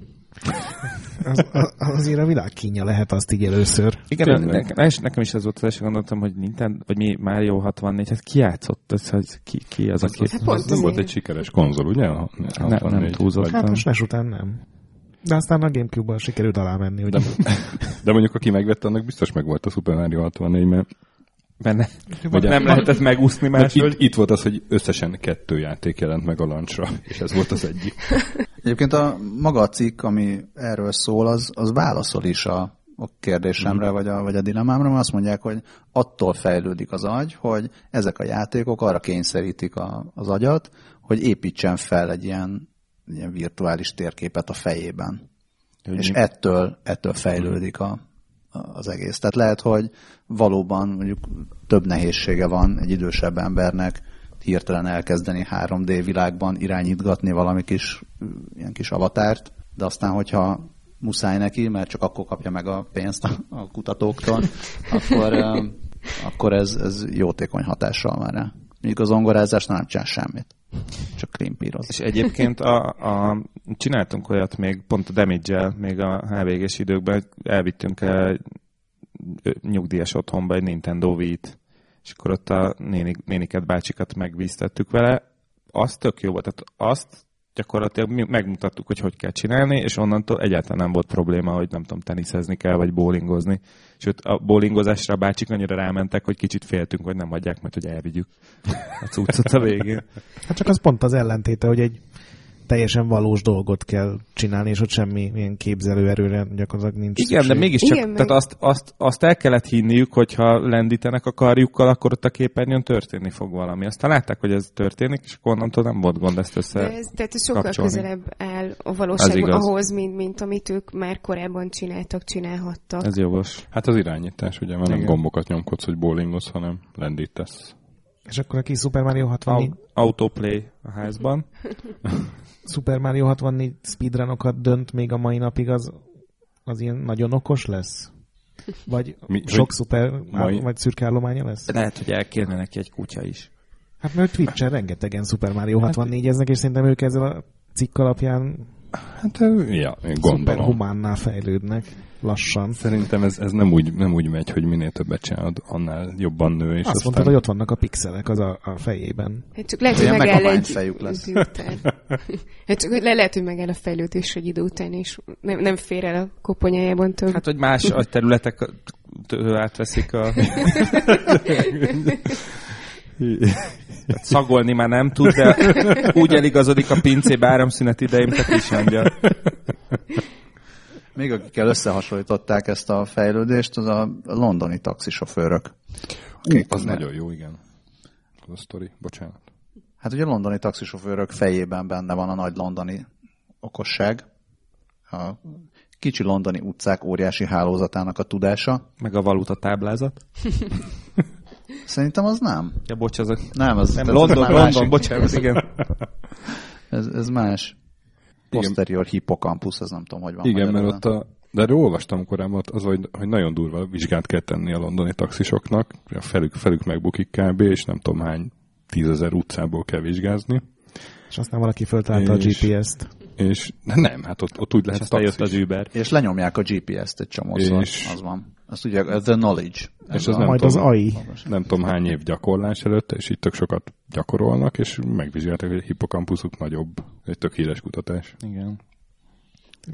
Az, az, azért a világ kínja lehet azt így először. Igen, ne, nekem is ez volt az első gondoltam, hogy Nintendo, vagy mi Mario 64, hát ki játszott, ez, hogy ki, ki az, aki... Hát az nem volt egy sikeres konzol, ugye? Ne, nem túlzott. Hát most NES után nem. De aztán a Gamecube-ban sikerült alá menni, ugye? De, de mondjuk aki megvette, annak biztos meg volt a Super Mario 64, mert benne. Vagy nem lehetett megúszni máshogy. Itt, itt volt az, hogy összesen kettő játék jelent meg a lancsra, és ez volt az egyik. Egyébként a maga a cikk, ami erről szól, az, az válaszol is a, a kérdésemre, mm. vagy a, vagy a dilemámra, mert azt mondják, hogy attól fejlődik az agy, hogy ezek a játékok arra kényszerítik a, az agyat, hogy építsen fel egy ilyen, ilyen virtuális térképet a fejében. Hogy és mi? ettől, ettől fejlődik a, az egész. Tehát lehet, hogy valóban mondjuk több nehézsége van egy idősebb embernek hirtelen elkezdeni 3D világban irányítgatni valami kis, ilyen kis avatárt, de aztán, hogyha muszáj neki, mert csak akkor kapja meg a pénzt a, kutatóktól, akkor, akkor ez, ez jótékony hatással már rá. Mondjuk az zongorázás nem csinál semmit. Csak klimpíroz. És egyébként a, a, csináltunk olyat még pont a damage még a HVG-s időkben, elvittünk el nyugdíjas otthonba egy Nintendo Wii-t, és akkor ott a néni, néniket, bácsikat megvíztettük vele. Az tök jó volt, tehát azt gyakorlatilag mi megmutattuk, hogy hogy kell csinálni, és onnantól egyáltalán nem volt probléma, hogy nem tudom, teniszezni kell, vagy bowlingozni. Sőt, a bowlingozásra a bácsik annyira rámentek, hogy kicsit féltünk, hogy nem hagyják, mert hogy elvigyük a cuccot a végén. Hát csak az pont az ellentéte, hogy egy teljesen valós dolgot kell csinálni, és ott semmi ilyen képzelőerőre gyakorlatilag nincs Igen, szükség. de mégiscsak, Igen, tehát azt, azt, azt el kellett hinniük, hogyha lendítenek a karjukkal, akkor ott a képernyőn történni fog valami. Aztán látták, hogy ez történik, és akkor onnantól nem volt gond ezt össze de ez, Tehát ez sokkal kapcsolni. közelebb áll a valóság ahhoz, mint, mint amit ők már korábban csináltak, csinálhattak. Ez jogos. Hát az irányítás, ugye, mert nem gombokat nyomkodsz, hogy bowlingoz, hanem lendítesz. És akkor a kis Super Mario 64... Autoplay a házban. Super Mario 64 speedrunokat dönt még a mai napig, az, az ilyen nagyon okos lesz? Vagy Mi, sok szuper mai... vagy szürke állománya lesz? Lehet, hogy elkérne neki egy kutya is. Hát mert Twitch-en rengetegen Super Mario 64-eznek, és szerintem ők ezzel a cikk alapján Hát, ja, gondolom. humánnál fejlődnek lassan. Szerintem ez, ez nem, úgy, nem úgy megy, hogy minél többet csinálod, annál jobban nő. És Azt aztán... mondtad, hogy ott vannak a pixelek az a, a fejében. Hát csak lehet, hogy megáll egy fejük lesz. idő után. Hát csak le, lehet, hogy megáll a fejlődés egy idő után, és nem, nem fér el a koponyájában több. Hát, hogy más a területek átveszik a... Szagolni már nem tud, de úgy eligazodik a pincébe áramszünet idején, tehát is angyal. Még akikkel összehasonlították ezt a fejlődést, az a londoni taxisofőrök. Ú, az ne... nagyon jó, igen. Az a sztori, bocsánat. Hát ugye a londoni taxisofőrök fejében benne van a nagy londoni okosság, a kicsi londoni utcák óriási hálózatának a tudása. Meg a valuta táblázat. Szerintem az nem. Ja, bocs, az a... Nem, az, nem, London, ez London, bocsánat, igen. ez, ez más. Posterior igen. hippocampus, az nem tudom, hogy van. Igen, mert ott a, de erről olvastam korábban, az, hogy, hogy nagyon durva vizsgát kell tenni a londoni taxisoknak, a felük, felük megbukik kb, és nem tudom hány tízezer utcából kell vizsgázni. És aztán valaki föltalálta és, a GPS-t. És nem, hát ott, ott úgy lehet és jött az Uber. És lenyomják a GPS-t egy csomószor, és, az van. Azt ugye, the knowledge. És az nem majd tudom, az AI. Nem tudom hány év gyakorlás előtt, és itt tök sokat gyakorolnak, és megvizsgálták, hogy a hippokampuszuk nagyobb. Egy tök híres kutatás. Igen.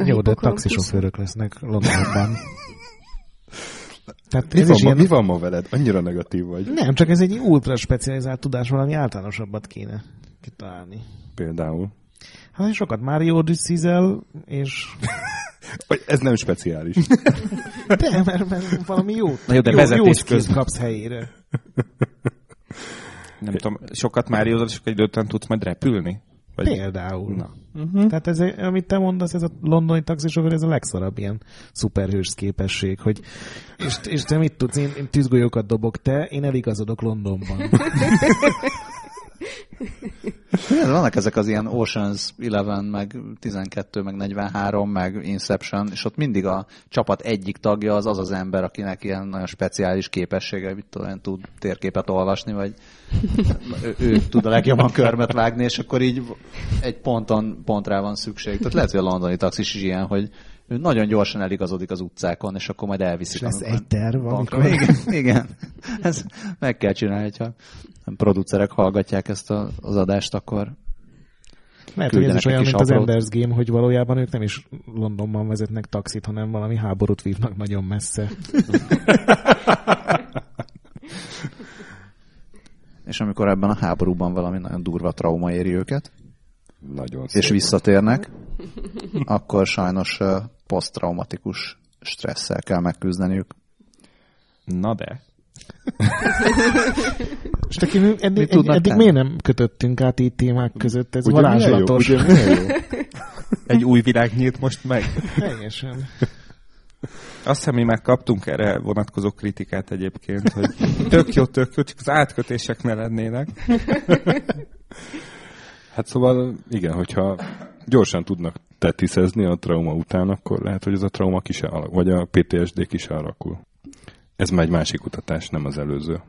Jó, de taxisofőrök lesznek Londonban. Tehát mi, ez van, ilyen... mi van ma veled? Annyira negatív vagy. Nem, csak ez egy ultra specializált tudás, valami általánosabbat kéne kitalálni. Például? Hát sokat Mario odyssey és... ez nem speciális. de, mert, mert valami jó, Na jó, de jó, jó közben kapsz helyére. Nem tudom, sokat Mario és egy időtön tudsz majd repülni? Vagy... Például. Na. Uh-huh. Tehát ez, amit te mondasz, ez a londoni taxisofőr, ez a legszarabb ilyen szuperhős képesség, hogy és, és te mit tudsz, én, én tűzgolyókat dobok, te, én eligazodok Londonban. Vannak ezek az ilyen Oceans 11, meg 12, meg 43, meg Inception, és ott mindig a csapat egyik tagja az az az ember, akinek ilyen nagyon speciális képessége, mit tudom, tud térképet olvasni, vagy ő, ő tud a legjobban körmet vágni, és akkor így egy ponton pontra van szükség. Tehát lehet, hogy a londoni taxis is ilyen, hogy ő nagyon gyorsan eligazodik az utcákon, és akkor majd elviszik. És lesz egy terv, amikor... Igen, igen. Ez meg kell csinálni, ha a producerek hallgatják ezt a, az adást, akkor mert hogy ez is olyan, mint az Enders Game, hogy valójában ők nem is Londonban vezetnek taxit, hanem valami háborút vívnak nagyon messze. és amikor ebben a háborúban valami nagyon durva trauma éri őket, nagyon és visszatérnek, akkor sajnos posztraumatikus stresszel kell megküzdeniük. Na de. És neki eddig, eddig, eddig miért nem kötöttünk át így témák között? Ez ugye varázslatos. Jó, ugye jó? Egy új világ nyílt most meg. Teljesen. Azt hiszem, mi már kaptunk erre vonatkozó kritikát egyébként, hogy tök jó, tök jó, csak az átkötések ne lennének. Hát szóval igen, hogyha gyorsan tudnak tetiszezni a trauma után, akkor lehet, hogy ez a trauma ki se alakul, vagy a PTSD ki se alakul. Ez már egy másik kutatás, nem az előző.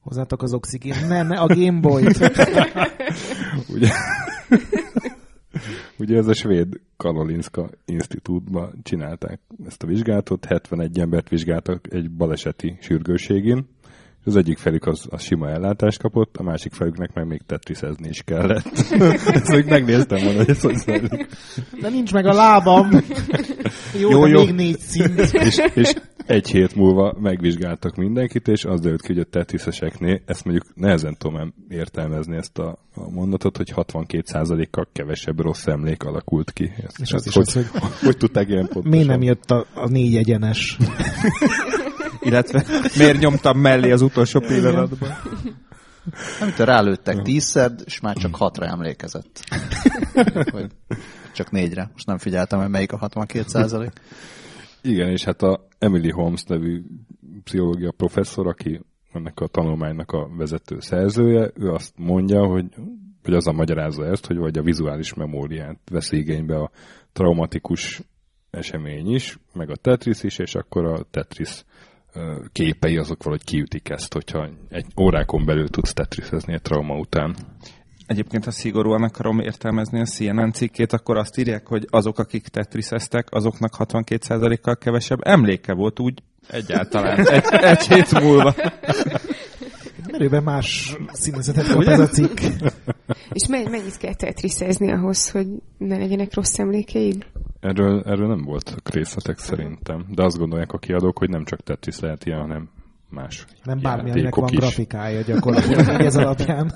Hozzátok az oxigén. Nem, a Gameboy-t. ugye, ugye ez a svéd Kalolinska Institútban csinálták ezt a vizsgálatot, 71 embert vizsgáltak egy baleseti sürgőségén, az egyik felük az, az sima ellátást kapott, a másik felüknek meg még tetriszezni is kellett. Ezt még megnéztem volna, hogy ez hogy zajlik. De nincs meg a lábam. Jó, jó, jó. még négy szint. és, és egy hét múlva megvizsgáltak mindenkit, és az derült ki, hogy a tetriszeseknél, ezt mondjuk nehezen tudom értelmezni ezt a, a mondatot, hogy 62%-kal kevesebb rossz emlék alakult ki. Ezt, és az, is hogy, az, hogy, hogy tudták ilyen pontosan? Miért nem jött a, a négy egyenes? Illetve miért nyomtam mellé az utolsó pillanatban? Amit rálőttek tízszer, és már csak hatra emlékezett. Vagy csak négyre. Most nem figyeltem, hogy melyik a 62 százalék. Igen, és hát a Emily Holmes nevű pszichológia professzor, aki ennek a tanulmánynak a vezető szerzője, ő azt mondja, hogy, hogy az a magyarázza ezt, hogy vagy a vizuális memóriát vesz igénybe a traumatikus esemény is, meg a Tetris is, és akkor a Tetris képei azok valahogy kiütik ezt, hogyha egy órákon belül tudsz tetrisezni egy trauma után. Egyébként, ha szigorúan akarom értelmezni a CNN cikkét, akkor azt írják, hogy azok, akik tetriseztek, azoknak 62%-kal kevesebb emléke volt úgy egyáltalán egy, egy hét múlva. Merőben más színezetet kap ez a cikk. És mennyit kell tetriszezni ahhoz, hogy ne legyenek rossz emlékeid? Erről, erről nem voltak részletek szerintem, de azt gondolják a kiadók, hogy nem csak Tetris lehet ilyen, hanem más Nem bármilyennek van is. grafikája gyakorlatilag ez alapján.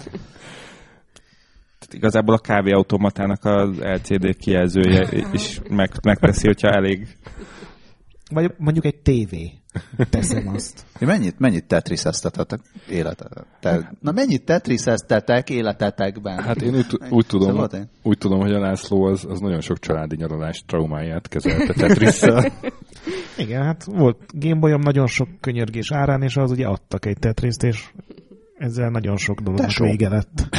Tehát igazából a kávéautomatának az LCD kijelzője is meg, megteszi, hogyha elég. Vagy mondjuk egy tévé. Teszem azt. Mennyit, mennyit tetriseztetek életetek? Na mennyit tetriseztetek életetekben? Hát én úgy, úgy tudom, szóval úgy tudom, hogy a László az, az nagyon sok családi nyaralás traumáját kezelte Tetrisszel. Igen, hát volt Gameboyom nagyon sok könyörgés árán, és az ugye adtak egy Tetriszt, és ezzel nagyon sok dolognak vége lett.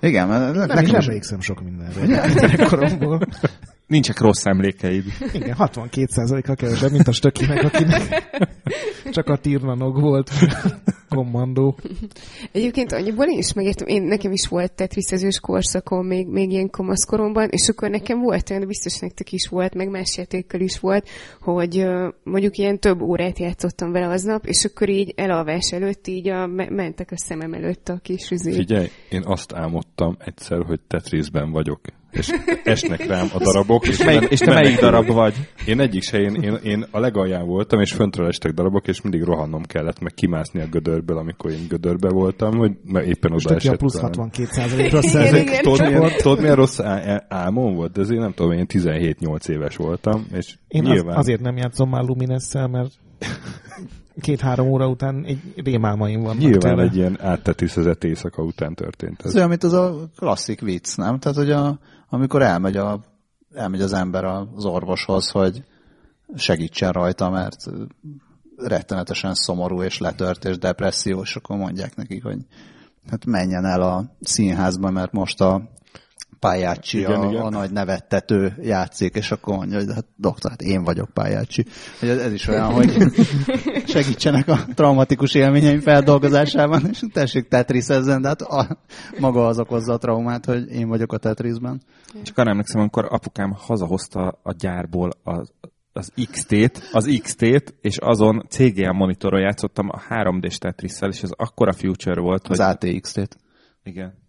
Igen, mert nem, nem emlékszem sok mindenre. Nincsek rossz emlékeid. Igen, 62%-kal kevesebb, mint a stökinek, akinek csak a tirnanog volt kommandó. Egyébként annyiból én is megértem, én, nekem is volt tetriszezős korszakom még, még ilyen komaszkoromban, és akkor nekem volt olyan, de biztos nektek is volt, meg más játékkal is volt, hogy mondjuk ilyen több órát játszottam vele aznap, és akkor így elalvás előtt így a, mentek a szemem előtt a kis üzé. Figyelj, én azt álmodtam egyszer, hogy Tetrisben vagyok és esnek rám a darabok. És, melyik, és te melyik darab vagy? Én egyik se, én, én, én a legalján voltam, és föntről estek darabok, és mindig rohannom kellett, meg kimászni a gödörből, amikor én gödörbe voltam, hogy mert éppen oda esett. a plusz 62 rossz igen, tudod, milyen, tudod, milyen rossz álmom volt? De azért nem tudom, én 17-8 éves voltam, és én nyilván... Az, azért nem játszom már Luminesszel, mert két-három óra után egy rémálmaim vannak Nyilván tőle. egy ilyen áttetűzött éjszaka után történt Ez ez. olyan, mint az a klasszik vicc, nem? Tehát, hogy a, amikor elmegy, a, elmegy az ember az orvoshoz, hogy segítsen rajta, mert rettenetesen szomorú és letört és depressziós, akkor mondják nekik, hogy hát menjen el a színházba, mert most a Pályácsi, Igen, a, igen. a nagy nevettető játszik, és akkor mondja, hogy hát doktor, hát én vagyok Pályácsi. Hogy ez, ez is olyan, hogy segítsenek a traumatikus élményeim feldolgozásában, és tessék tetrisezzen, de hát a, maga az okozza a traumát, hogy én vagyok a tetrisben. Csak arra emlékszem, amikor apukám hazahozta a gyárból az, az XT-t, az XT-t, és azon CGM monitoron játszottam a 3D-s Tetris-szel, és ez akkora future volt, hogy... Az ATX-t. Igen.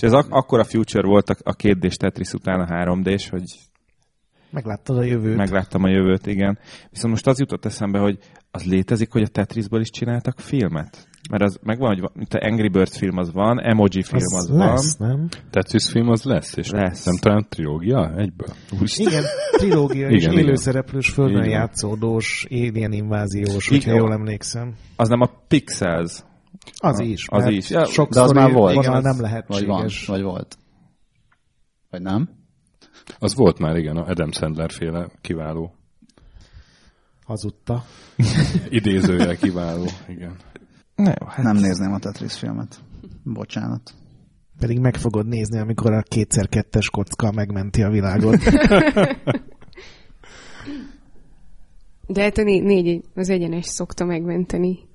És ez ak- akkora future volt a, a 2D-s Tetris után a 3D-s, hogy Megláttad a jövőt. megláttam a jövőt, igen. Viszont most az jutott eszembe, hogy az létezik, hogy a Tetrisből is csináltak filmet? Mert az megvan, hogy van, mint a Angry Birds film az van, Emoji film az, az lesz, van. nem? Tetris film az lesz, és Lesz. nem talán trilógia egyből? Úristen. Igen, trilógia és Igen, igen. élőszereplős, földön van. játszódós, alien inváziós, Igen. hogyha jól emlékszem. Az nem a Pixels. Az is. Az is. Ja, Sok De az már volt. Igen, az- nem Vagy van, vagy volt. Vagy nem? Az volt már, igen, a Adam Sandler féle kiváló. Hazudta. Idézője kiváló, igen. Ne, hát Nem nézném a Tetris filmet. Bocsánat. Pedig meg fogod nézni, amikor a kétszer-kettes kocka megmenti a világot. De hát a né- négy, az egyenes szokta megmenteni.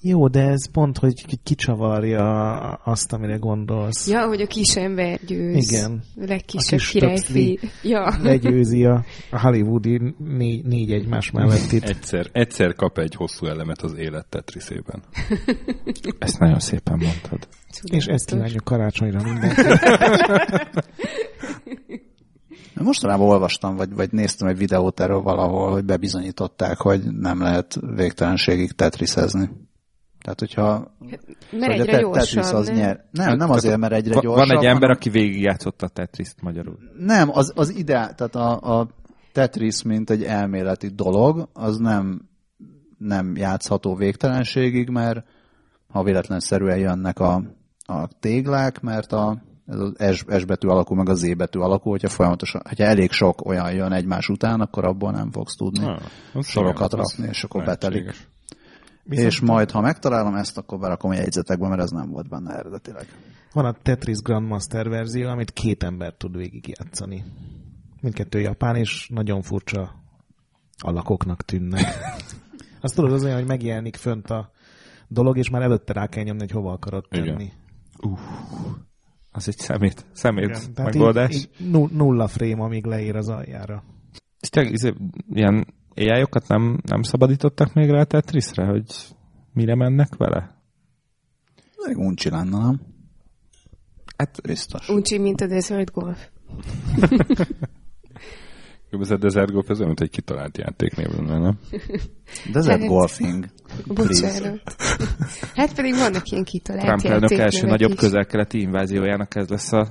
Jó, de ez pont, hogy ki- kicsavarja azt, amire gondolsz. Ja, hogy a kis ember győz. Igen. A legkisebb A kis királyfi. Ja. Legyőzi a, a hollywoodi négy, négy egymás mellett itt. Egyszer, egyszer kap egy hosszú elemet az élet Tetriszében. ezt nagyon szépen mondtad. És ezt kívánjuk karácsonyra mindenki. Mostanában olvastam, vagy, vagy néztem egy videót erről valahol, hogy bebizonyították, hogy nem lehet végtelenségig tetriszezni. Tehát, hogyha Mert a egyre te- gyorsabb, Tetris az nem? nyer. Nem, nem azért, mert egyre gyorsabb. Van egy ember, hanem- aki végigjátszotta a Tetriszt magyarul. Nem, az, az ide, tehát a, a Tetris, mint egy elméleti dolog, az nem, nem játszható végtelenségig, mert ha véletlenszerűen jönnek a, a téglák, mert a, ez az S, S betű alakú, meg a Z betű alakú, hogyha folyamatosan, hogyha elég sok olyan jön egymás után, akkor abból nem fogsz tudni Ah, sorokat rakni, és akkor lehetséges. betelik. És majd, ha megtalálom ezt, akkor berakom a jegyzetekbe, mert ez nem volt benne eredetileg. Van a Tetris Grandmaster verzió, amit két ember tud végigjátszani. Mindkettő japán, és nagyon furcsa alakoknak tűnnek. Azt tudod, az olyan, hogy megjelenik fönt a dolog, és már előtte rá kell nyomni, hogy hova akarod tenni. Az egy szemét, szemét Igen, megoldás. így, így nu- nulla frame, amíg leér az aljára. És tényleg ilyen ai nem, nem szabadítottak még rá Tetrisre, hogy mire mennek vele? Elég uncsi lenne, nem? Hát Biztos. Uncsi, mint a Desert Golf. Ez a Desert Golf, ez olyan, mint egy kitalált játéknév lenne, nem? Desert Hát- Golfing. Bocsánat. Hát pedig vannak ilyen kitalált Trump elnök első nagyobb is. közel-keleti inváziójának ez lesz a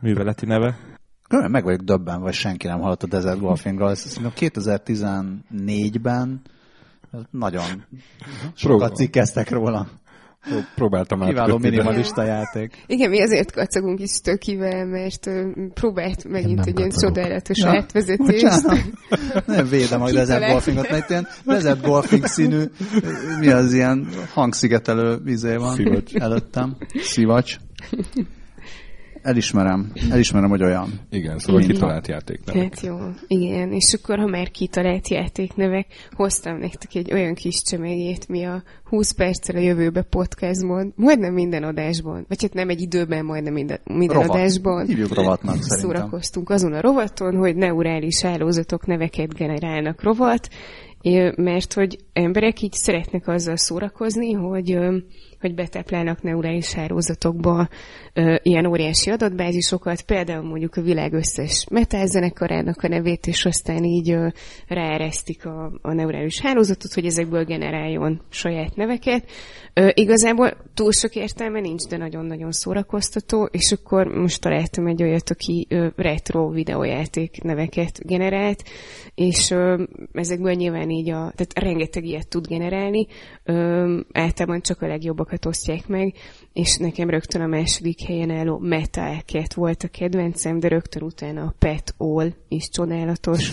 műveleti neve. Különben meg vagyok döbben, vagy senki nem hallott a Desert Golfingról. Szerintem 2014-ben nagyon sokat cikkeztek róla. Pró- Próbáltam Kiváló átkötni, de- minimalista játék. Igen, mi azért kacagunk is tökivel, mert próbált megint egy ilyen csodálatos Ja, átvezetést. Nem védem a Desert. Golfingot, mert ilyen Desert Golfing színű, mi az ilyen hangszigetelő vizé van Szivacs. előttem. Szivacs. Elismerem, elismerem, hogy olyan. Igen, szóval Igen. kitalált játéknevek. Hát jó, igen, és akkor, ha már kitalált játéknevek, hoztam nektek egy olyan kis csemegét, mi a 20 perccel a jövőbe podcastban, majdnem minden adásban, vagy hát nem egy időben, majdnem minden, minden Rovat. adásban. Hívjuk rovatnak szerintem. Szórakoztunk azon a rovaton, hogy neurális hálózatok neveket generálnak rovat, mert hogy emberek így szeretnek azzal szórakozni, hogy, hogy betáplálnak neurális hálózatokba ö, ilyen óriási adatbázisokat, például mondjuk a világ összes metal zenekarának a nevét, és aztán így ö, ráeresztik a, a neurális hálózatot, hogy ezekből generáljon saját neveket. Ö, igazából túl sok értelme nincs, de nagyon-nagyon szórakoztató, és akkor most találtam egy olyat, aki ö, retro videójáték neveket generált, és ö, ezekből nyilván így a, tehát rengeteg ilyet tud generálni, ö, általában csak a legjobbakat osztják meg, és nekem rögtön a második helyen álló Meta Cat volt a kedvencem, de rögtön utána a Pet All is csodálatos.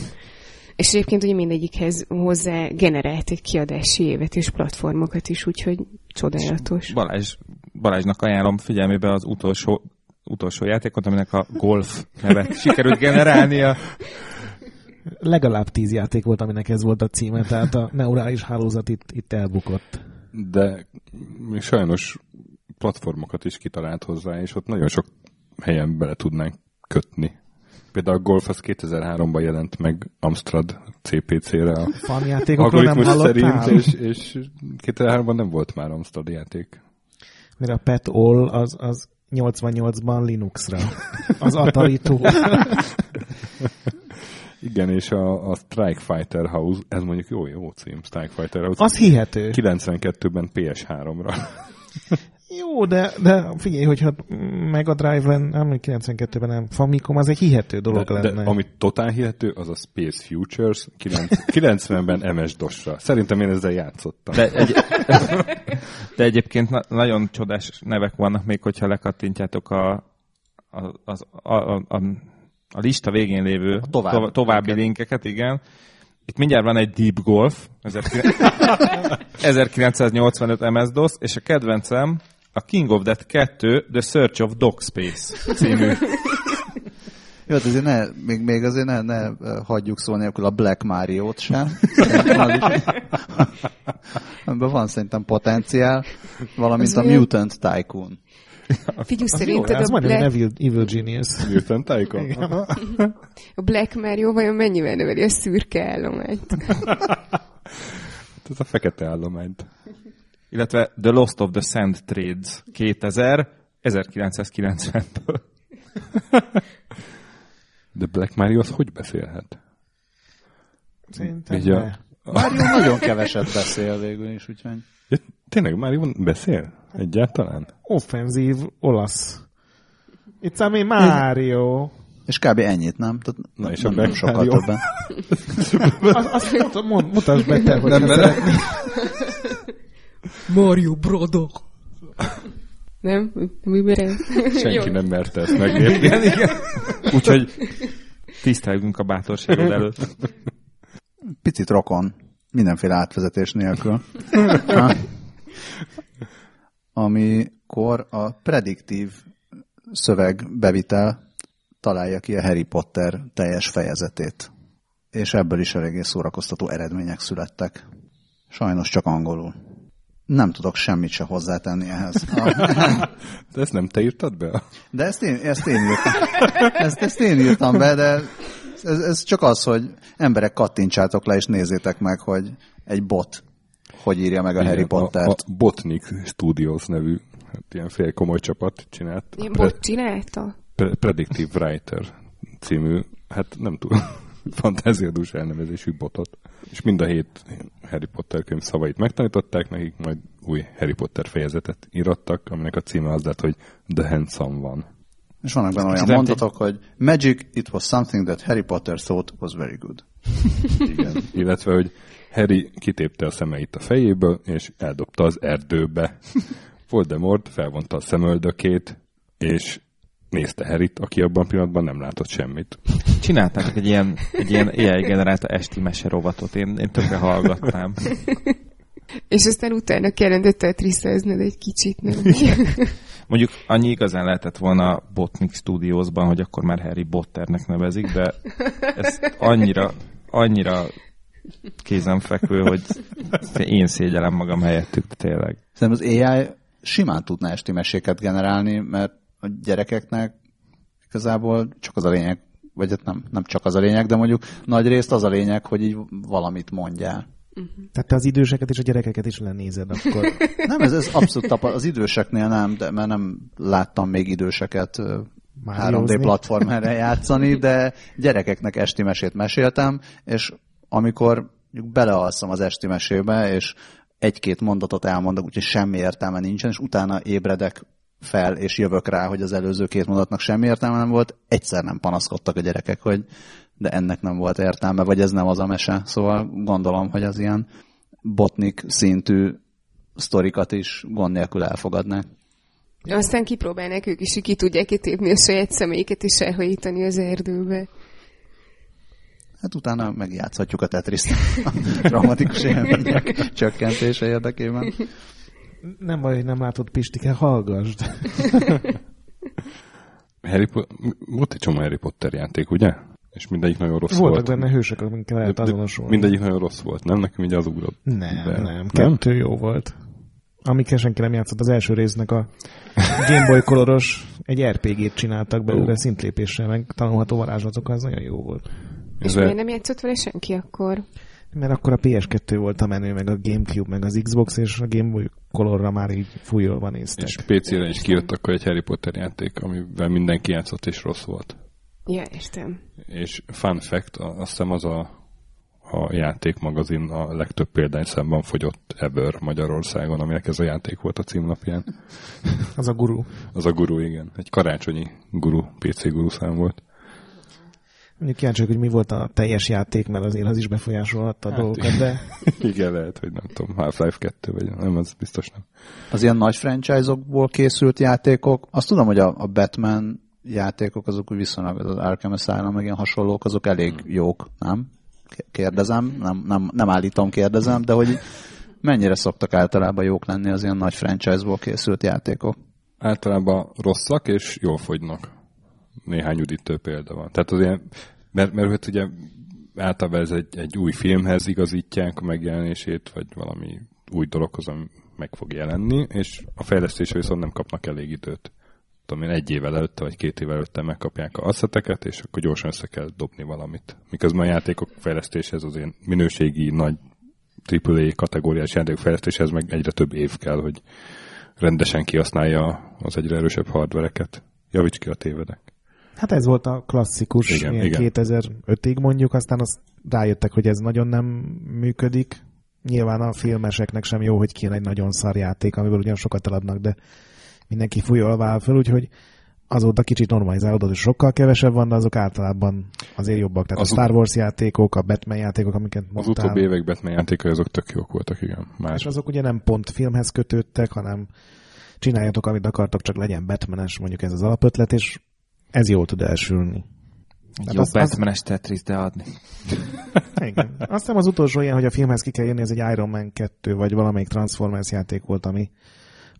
És egyébként ugye mindegyikhez hozzá generált egy kiadási évet és platformokat is, úgyhogy csodálatos. Balázs, Balázsnak ajánlom figyelmébe az utolsó, utolsó játékot, aminek a Golf nevet sikerült generálnia. Legalább tíz játék volt, aminek ez volt a címe, tehát a neurális hálózat itt, itt elbukott. De még sajnos platformokat is kitalált hozzá, és ott nagyon sok helyen bele tudnánk kötni. Például a Golf az 2003-ban jelent meg Amstrad CPC-re a Fanjátékokról nem algoritmus hallottál? szerint, és, és 2003-ban nem volt már Amstrad játék. Mert a Pet All az, az 88-ban Linuxra. Az atari Igen, és a, a Strike Fighter House, ez mondjuk jó, jó cím, Strike Fighter House. Az hihető. 92-ben PS3-ra. Jó, de, de figyelj, hogyha Mega Drive-en, nem 92-ben nem, Famicom, az egy hihető dolog De, lenne. de ami totál hihető, az a Space Futures 90-ben MS-DOS-ra. Szerintem én ezzel játszottam. De, egy, de egyébként na, nagyon csodás nevek vannak még, hogyha lekattintjátok a, a, az, a, a, a, a lista végén lévő A tovább- tova, további linkeket, igen. Itt mindjárt van egy Deep Golf, 1985 MS-DOS, és a kedvencem a King of Death 2, The Search of Dog Space című. Jó, hát azért ne, még, még azért ne, ne hagyjuk szó nélkül a Black Mario-t sem. Amiben van szerintem potenciál, valamint Az a Mutant Tycoon. Figyelj, az jó, szerinted ez a Black, Evil, Evil Genius. Mutant Tycoon? a Black Mario vajon mennyivel növeli a szürke állományt? Ez a fekete állományt. Illetve The Lost of the Sand Trades 2000, 1990-ből. De Black Mario az hogy beszélhet? Szerintem Így a. Mario nagyon keveset beszél végül is, úgyhogy... Ja, tényleg Mario beszél? Egyáltalán? Offenzív olasz. It's a me Mario. És kb. ennyit, nem? Tehát Na, és nem, a nem sokkal többen. Azt, mut, mutasd be te, hogy Nem, Mario Brodo. Nem? Miben? Senki nem merte ezt megnézni. Igen, igen. Úgyhogy tisztelgünk a bátorságod előtt. Picit rokon, mindenféle átvezetés nélkül. Amikor a prediktív szövegbevitel találja ki a Harry Potter teljes fejezetét. És ebből is eléggé szórakoztató eredmények születtek. Sajnos csak angolul. Nem tudok semmit se hozzátenni ehhez. De ezt nem te írtad be? De ezt én, ezt én írtam. Ezt, ezt én írtam be, de ez, ez csak az, hogy emberek kattintsátok le, és nézzétek meg, hogy egy bot hogy írja meg a Igen, Harry A, Pottert. a Botnik Studios nevű hát ilyen fél komoly csapat csinált. Ilyen Pre- bot csinálta? Pre- Predictive Writer című, hát nem tudom, fantáziadús elnevezésű botot. És mind a hét Harry Potter könyv szavait megtanították nekik, majd új Harry Potter fejezetet írottak, aminek a címe az lett, hogy The Handsome van. És vannak benne olyan mondatok, hogy Magic, it was something that Harry Potter thought was very good. Igen. Illetve, hogy Harry kitépte a szemeit a fejéből, és eldobta az erdőbe. Voldemort felvonta a szemöldökét, és nézte Harryt, aki abban a pillanatban nem látott semmit. Csinálták egy ilyen, egy ilyen AI generálta esti mese rovatot. Én, én tökre hallgatnám. És aztán utána kellene tetriszezned egy kicsit, nem? Mondjuk annyi igazán lehetett volna Botnik Studiosban, hogy akkor már Harry Potternek nevezik, de ez annyira, annyira kézenfekvő, hogy én szégyelem magam helyettük, tényleg. Szerintem az AI simán tudná esti meséket generálni, mert a gyerekeknek igazából csak az a lényeg, vagy hát nem, nem csak az a lényeg, de mondjuk nagy részt az a lényeg, hogy így valamit mondjál. Tehát te az időseket és a gyerekeket is lenézed, akkor Nem, ez, ez abszolút tapa, az időseknél nem, de mert nem láttam még időseket ö, 3D Máriózni. platformerre játszani, de gyerekeknek esti mesét meséltem, és amikor belealszom az esti mesébe, és egy-két mondatot elmondok, úgyhogy semmi értelme nincsen, és utána ébredek fel, és jövök rá, hogy az előző két mondatnak semmi értelme nem volt, egyszer nem panaszkodtak a gyerekek, hogy de ennek nem volt értelme, vagy ez nem az a mese. Szóval gondolom, hogy az ilyen botnik szintű sztorikat is gond nélkül elfogadnák. Aztán kipróbálnak ők is, hogy ki tudják kitépni a saját személyeket és elhajítani az erdőbe. Hát utána megjátszhatjuk a tetriszt a dramatikus élmények csökkentése érdekében. Nem baj, hogy nem látod Pistike, hallgasd. Harry Po- volt egy csomó Harry Potter játék, ugye? És mindegyik nagyon rossz Voltak volt. benne hősök, amikkel lehet azonosulni. Mindegyik nagyon rossz volt, nem? Nekem így az ugrott. Nem, be. nem, kettő jó volt. Amikkel senki nem játszott az első résznek a Game Boy Coloros egy RPG-t csináltak belőle szintlépéssel, meg tanulható varázslatokkal, ez nagyon jó volt. És miért nem játszott vele senki akkor? Mert akkor a PS2 volt a menő, meg a Gamecube, meg az Xbox, és a Game Boy Colorra már így fújolva néztek. És PC-re is kijött akkor egy Harry Potter játék, amivel mindenki játszott és rossz volt. Ja, értem. És fun fact, azt hiszem az a, a játékmagazin a legtöbb példányszámban fogyott ever Magyarországon, aminek ez a játék volt a címlapján. Az a guru. Az a guru, igen. Egy karácsonyi guru, PC guru szám volt. Mondjuk kíváncsi vagyok, hogy mi volt a teljes játék, mert azért az is befolyásolhatta a Hát dolgokat, de Igen, lehet, hogy nem tudom, Half-Life 2, vagy nem, az biztos nem. Az ilyen nagy franchise-okból készült játékok, azt tudom, hogy a, a Batman játékok azok úgy viszonylag, az Arkham Asylum, meg ilyen hasonlók, azok elég jók, nem? Kérdezem, nem, nem, nem állítom, kérdezem, de hogy mennyire szoktak általában jók lenni az ilyen nagy franchise-ból készült játékok? Általában rosszak és jól fogynak. Néhány üdítő példa van. Tehát az ilyen, mert, mert hogy ugye általában ez egy, egy új filmhez igazítják a megjelenését, vagy valami új dologhoz, ami meg fog jelenni, és a fejlesztésre viszont nem kapnak elég időt. Tudom én, egy évvel előtte, vagy két évvel előtte megkapják a asszeteket, és akkor gyorsan össze kell dobni valamit. Miközben a játékok fejlesztéshez az ilyen minőségi, nagy AAA kategóriás játékok fejlesztéshez meg egyre több év kell, hogy rendesen kihasználja az egyre erősebb hardvereket. Javíts ki a tévedek. Hát ez volt a klasszikus, Igen, ilyen igen. 2005-ig mondjuk, aztán azt rájöttek, hogy ez nagyon nem működik. Nyilván a filmeseknek sem jó, hogy kéne egy nagyon szar játék, amiből ugyan sokat eladnak, de mindenki fújolva áll föl, úgyhogy azóta kicsit normalizálódott, és sokkal kevesebb van, de azok általában azért jobbak. Tehát Az a Star Wars játékok, a Batman játékok, amiket Az mondtál, utóbbi évek Batman játékai azok tök jók voltak, igen. Már és azok ugye nem pont filmhez kötődtek, hanem csináljatok, amit akartok, csak legyen Batmanes, mondjuk ez az alapötlet, és ez jól tud elsülni. Egy jó az- az- Batman-es Tetris, de adni. Igen. Azt hiszem az utolsó ilyen, hogy a filmhez ki kell jönni, ez egy Iron Man 2, vagy valamelyik Transformers játék volt, ami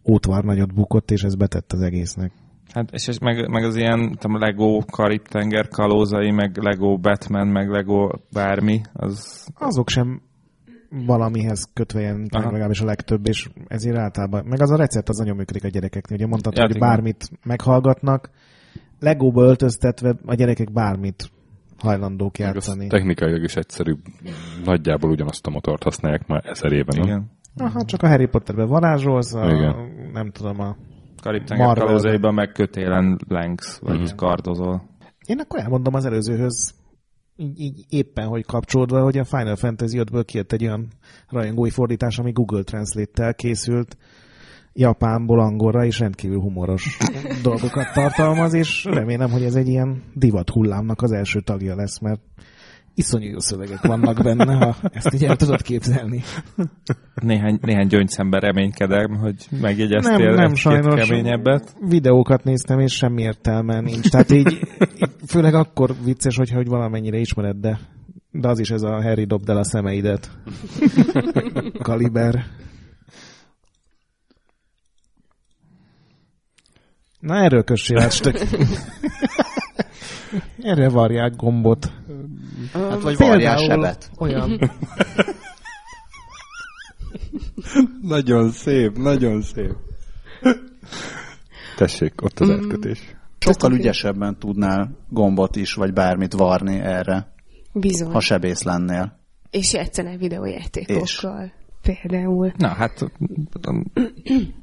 ótvar nagyot bukott, és ez betett az egésznek. Hát, és ez meg, meg az ilyen tudom, Lego Karib-tenger kalózai, meg Lego Batman, meg Lego bármi, az Azok sem valamihez kötve Aha. legalábbis a legtöbb, és ezért általában, meg az a recept az nagyon működik a gyerekeknél. Ugye mondtad, Ja, hogy igen. bármit meghallgatnak, Legóba öltöztetve a gyerekek bármit hajlandók játszani. technikailag is egyszerűbb. Nagyjából ugyanazt a motort használják már ezer éven. nem? igen. Aha, csak a Harry Potterben varázsolsz, a, Igen. nem tudom, a Karib-tenger kalózaiban meg kötélen lengsz, vagy Mhm. kardozol. Én akkor elmondom az előzőhöz, így, így éppen, hogy kapcsolódva, hogy a Final Fantasy 5-ből kijött egy olyan rajongói fordítás, ami Google Translate-tel készült Japánból angolra, és rendkívül humoros dolgokat tartalmaz, és remélem, hogy ez egy ilyen divat hullámnak az első tagja lesz, mert iszonyú jó szövegek vannak benne, ha ezt így el tudod képzelni. Néhány, néhány gyöngyszemben reménykedem, hogy megjegyeztél Nem, nem sajnos. keményebbet. Videókat néztem, és semmi értelme nincs. Tehát így főleg akkor vicces, hogyha hogy valamennyire ismered, de, de az is ez a Harry dobd el a szemeidet. Kaliber. Na erről kössél át, stök. Erre varják gombot. Hát vagy varjál sebet. Olyan. Nagyon szép, nagyon szép. Tessék, ott az átkötés. Sokkal ügyesebben tudnál gombot is, vagy bármit varni erre, Bizony. ha sebész lennél. És játszanál videójátékokkal. Például. Na hát,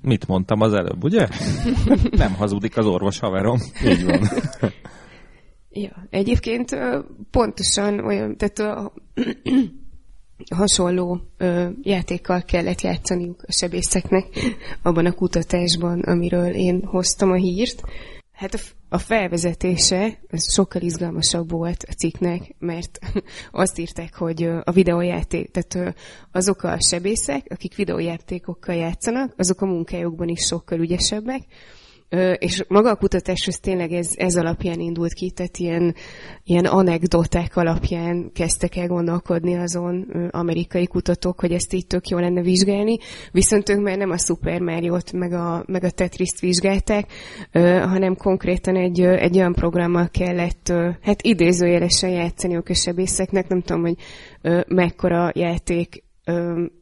mit mondtam az előbb, ugye? Nem hazudik az orvos haverom. Így van. Ja, egyébként pontosan olyan, tehát a, hasonló ö, játékkal kellett játszaniuk a sebészeknek abban a kutatásban, amiről én hoztam a hírt. Hát a, a felvezetése ez sokkal izgalmasabb volt a cikknek, mert azt írták, hogy a videójáték, tehát azok a sebészek, akik videójátékokkal játszanak, azok a munkájukban is sokkal ügyesebbek, és maga a kutatás az tényleg ez, ez alapján indult ki, tehát ilyen, ilyen anekdoták alapján kezdtek el gondolkodni azon amerikai kutatók, hogy ezt így tök jó lenne vizsgálni, viszont ők már nem a Super Mario-t meg a, meg a Tetris-t vizsgálták, hanem konkrétan egy, egy olyan programmal kellett hát idézőjelesen játszani a sebészeknek, nem tudom, hogy mekkora játék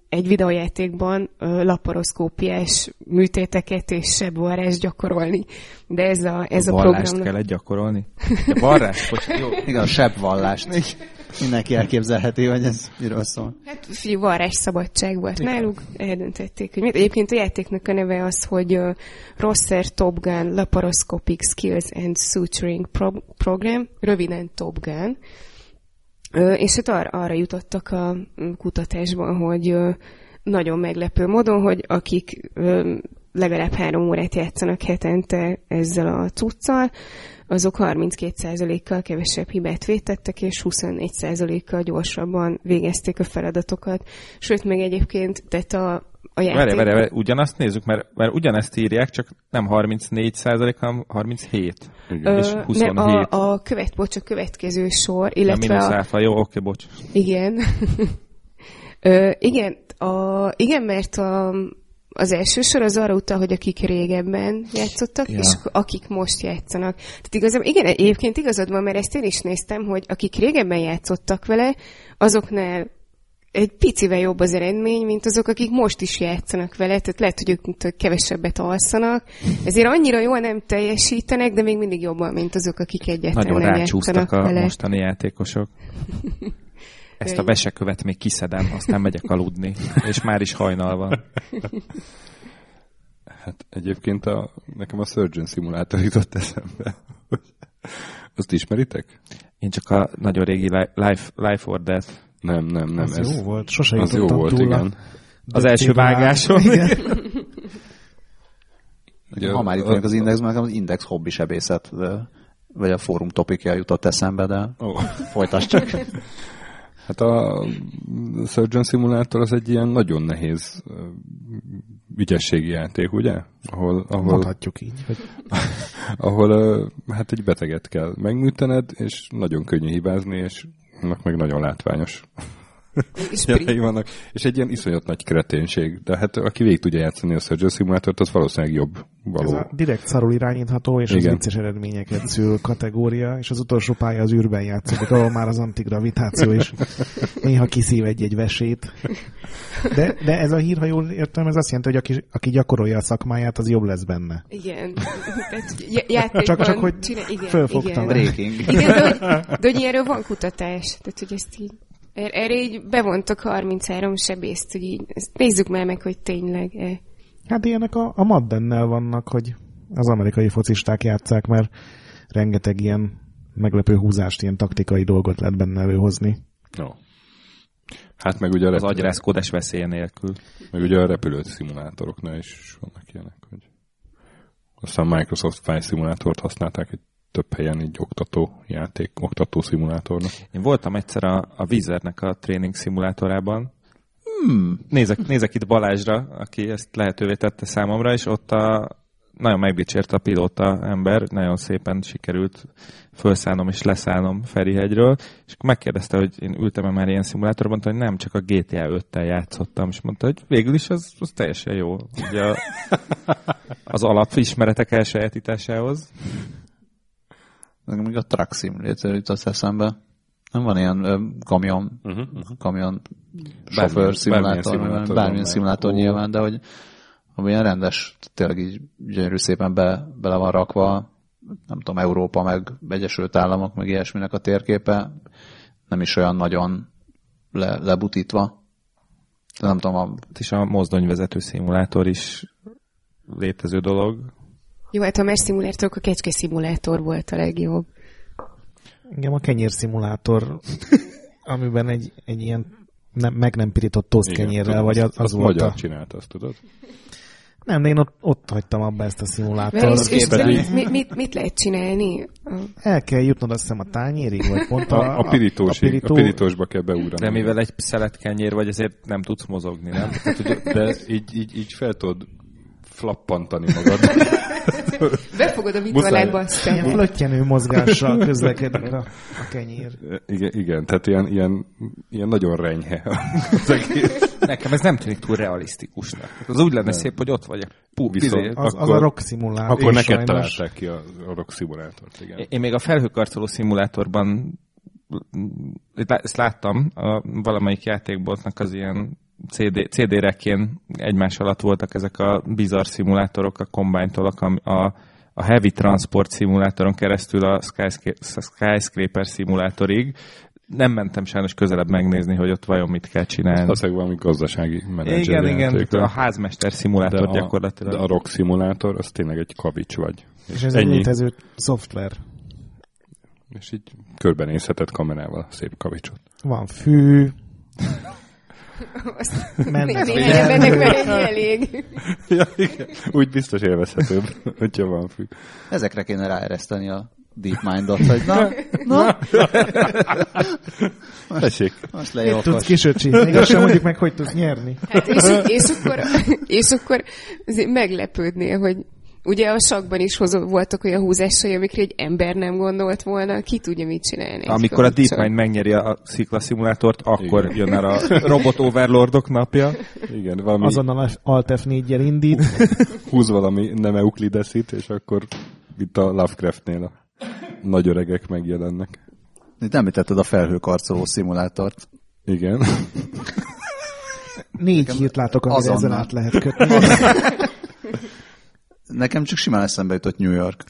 egy videójátékban ö, laparoszkópiás műtéteket és sebvarrást gyakorolni. De ez a, ez a, Vallást program... kellett gyakorolni? Ja, varrás? Bocs, jó. Igen, a sebb vallást. Mindenki elképzelheti, hogy ez miről szól. Hát fiú, varrás szabadság volt Igen. náluk, eldöntették, hogy mit. Egyébként a játéknak a neve az, hogy uh, Rosser Top Gun Laparoscopic Skills and Suturing Pro- Program, röviden Top Gun. És hát arra, arra jutottak a mm, kutatásban, hogy nagyon meglepő módon, hogy akik legalább három órát játszanak hetente ezzel a cuccal, azok 32%-kal kevesebb hibát vétettek, és 24%-kal gyorsabban végezték a feladatokat. Sőt, meg egyébként, tehát a, a játék... Várj, várj, várj, ugyanazt nézzük, mert, mert ugyanezt írják, csak nem 34 százalék, hanem 37. Igen. és Ö, 27. Nem, a, a, követ, bocs, a következő sor, illetve mínusz a, áfa, jó, oké, bocs. Igen. Ö, igen, a, igen, mert a, az első sor az arra utal, hogy akik régebben játszottak, Ja. és akik most játszanak. Tehát igazából, igen, egyébként igazad van, mert ezt én is néztem, hogy akik régebben játszottak vele, azoknál egy picivel jobb az eredmény, mint azok, akik most is játszanak vele, tehát lehet, hogy ők kevesebbet alszanak, ezért annyira jól nem teljesítenek, de még mindig jobban, mint azok, akik egyáltalán Nagyon nem rácsúsztak játszanak a vele. mostani játékosok. Ezt a vesekövet még kiszedem, aztán megyek aludni, és már is hajnal van. Hát egyébként a, nekem a Surgeon Simulator jutott eszembe. Azt ismeritek? Én csak a nagyon régi Li- Life, life or Death. Nem, nem, nem. Az ez, jó volt, sose az jó volt, túl igen. Az első vágáson. Igen. Ugye, Ha már itt vagyunk az Indexben, nekem az Index hobbi sebészet, de- vagy a fórum topikja jutott eszembe, de Ó, folytasd csak. hát a Surgeon Simulator az egy ilyen nagyon nehéz ügyességi játék, ugye? Ahol, ahol, Mondhatjuk így, hogy ahol hát egy beteget kell megműtened, és nagyon könnyű hibázni, és annak meg nagyon látványos És jelei vannak, és egy ilyen iszonyat nagy kreténség. De hát aki végig tudja játszani a Surgeon Simulator-t, az valószínűleg jobb ez való. a direkt szarul irányítható, és az Igen. vicces eredményeket szül kategória, és az utolsó pálya az űrben játszódik, ahol már az antigravitáció is néha kiszív egy-egy vesét. De, de ez a hír, ha jól értem, ez azt jelenti, hogy aki, aki gyakorolja a szakmáját, az jobb lesz benne. Igen. Tehát Csak- csak, hogy csinál, igen, fölfogtam. Igen. Breaking. igen de, hogy, de hogy erről van kutatás. Tehát, hogy ezt így er- erre így bevontak 33 sebészt, hogy így ezt nézzük már meg, hogy tényleg -e. Hát ilyenek a, a Maddennel vannak, hogy az amerikai focisták játszák, mert rengeteg ilyen meglepő húzást, ilyen taktikai dolgot lehet benne előhozni. No. Hát meg ugye a, Az repülő, agyrázkódás veszélye nélkül. meg ugye a repülő szimulátoroknál is vannak ilyenek, hogy aztán Microsoft Flight Simulátort használták egy több helyen így oktató játék, oktató szimulátornak. Én voltam egyszer a, a Wizardnek a tréning szimulátorában. Hmm. Nézek, nézek itt Balázsra, aki ezt lehetővé tette számomra, és ott a, nagyon megdicsért a pilóta ember, nagyon szépen sikerült felszállnom és leszállnom Ferihegyről, és akkor megkérdezte, hogy én ültem-e már ilyen szimulátorban, mondta, hogy nem, csak a GTA 5-tel játszottam, és mondta, hogy végül is az, az teljesen jó. Ugye a, az alapismeretek elsajátításához. Nekem még a Truck Simulator jutott eszembe. Nem van ilyen ö, kamion, Uh-huh, uh-huh. kamion Bármilyen- sofőr szimulátor, bármilyen bármilyen, szimulátor nyilván, de hogy ami ilyen rendes, tényleg így gyönyörű szépen be, bele van rakva, nem tudom, Európa, meg Egyesült Államok, meg ilyesminek a térképe, nem is olyan nagyon le, lebutítva. De nem tudom, a, És a mozdonyvezető szimulátor is létező dolog. Jó, hát ha már szimulátorok, a kecske szimulátor volt a legjobb. Engem a kenyér szimulátor, amiben egy, egy ilyen nem, meg nem pirított toszt Igen, kenyérrel, tudom, vagy az, az volt magyar a... csinálta, azt tudod? Nem, de én ott, ott hagytam abba ezt a szimulátort. és, és pedig- mit, mit, lehet csinálni? El kell jutnod azt hiszem a tányérig, vagy pont a, A, a, pirítós, a, pirító- pirítósba kell beugrani. De mivel egy szeletkenyér vagy, ezért nem tudsz mozogni, nem? Tehát, hogy, de így, így, így fel tudod flappantani magad. Befogod a vitorlákba, aztán. Flöttyenő mozgással közlekedik a, a kenyér. igen, igen, tehát ilyen, ilyen, ilyen nagyon renyhe az egész. Nekem ez nem tűnik túl realisztikusnak. Az úgy lenne szép, hogy ott vagy a pú, Viszont- izé. Az, az Akkor- a rock szimulátor. Akkor neked sajnos. találták ki a, a rock szimulátort, igen. Én még a felhőkarcoló szimulátorban ezt láttam, a valamelyik játékboltnak az ilyen CD, CD-rekjén egymás alatt voltak ezek a bizarr szimulátorok, a Combine-tól a, a, a Heavy Transport szimulátoron keresztül a Skyscra- Skyscraper szimulátorig. Nem mentem sajnos közelebb megnézni, hogy ott vajon mit kell csinálni. Az valami gazdasági menedzser Igen, igen, a házmester szimulátor de a, gyakorlatilag. de a rock szimulátor, az tényleg egy kavics vagy. És ez egy Ennyi. létező szoftver. És így körbenézheted kamerával a szép kavicsot. Van fű, Mennek már ennyi elég. ja, igen. Úgy biztos élvezhetőbb, hogyha van fű. Ezekre kéne ráereszteni a DeepMind-ot, hogy na, na, Tessék, most Mit tudsz kisöcsi? Még azt sem mondjuk meg, hogy tudsz nyerni. Hát és, és, akkor, és akkor meglepődnél, hogy ugye a sakban is hozott, voltak olyan húzásai, amikre egy ember nem gondolt volna, ki tudja mit csinálni. Amikor a. DeepMind megnyeri a sziklaszimulátort, akkor Igen. jön el a robot overlordok napja. igen, valami Azonnal Alt F4-jel indít. húz valami nem euklideszit, és akkor itt a Lovecraftnél a nagy öregek megjelennek. Itt említetted a felhőkarcoló szimulátort. Igen. Négy hírt látok, amire Azonnal. ezen át lehet kötni. Nekem csak simán eszembe jutott New York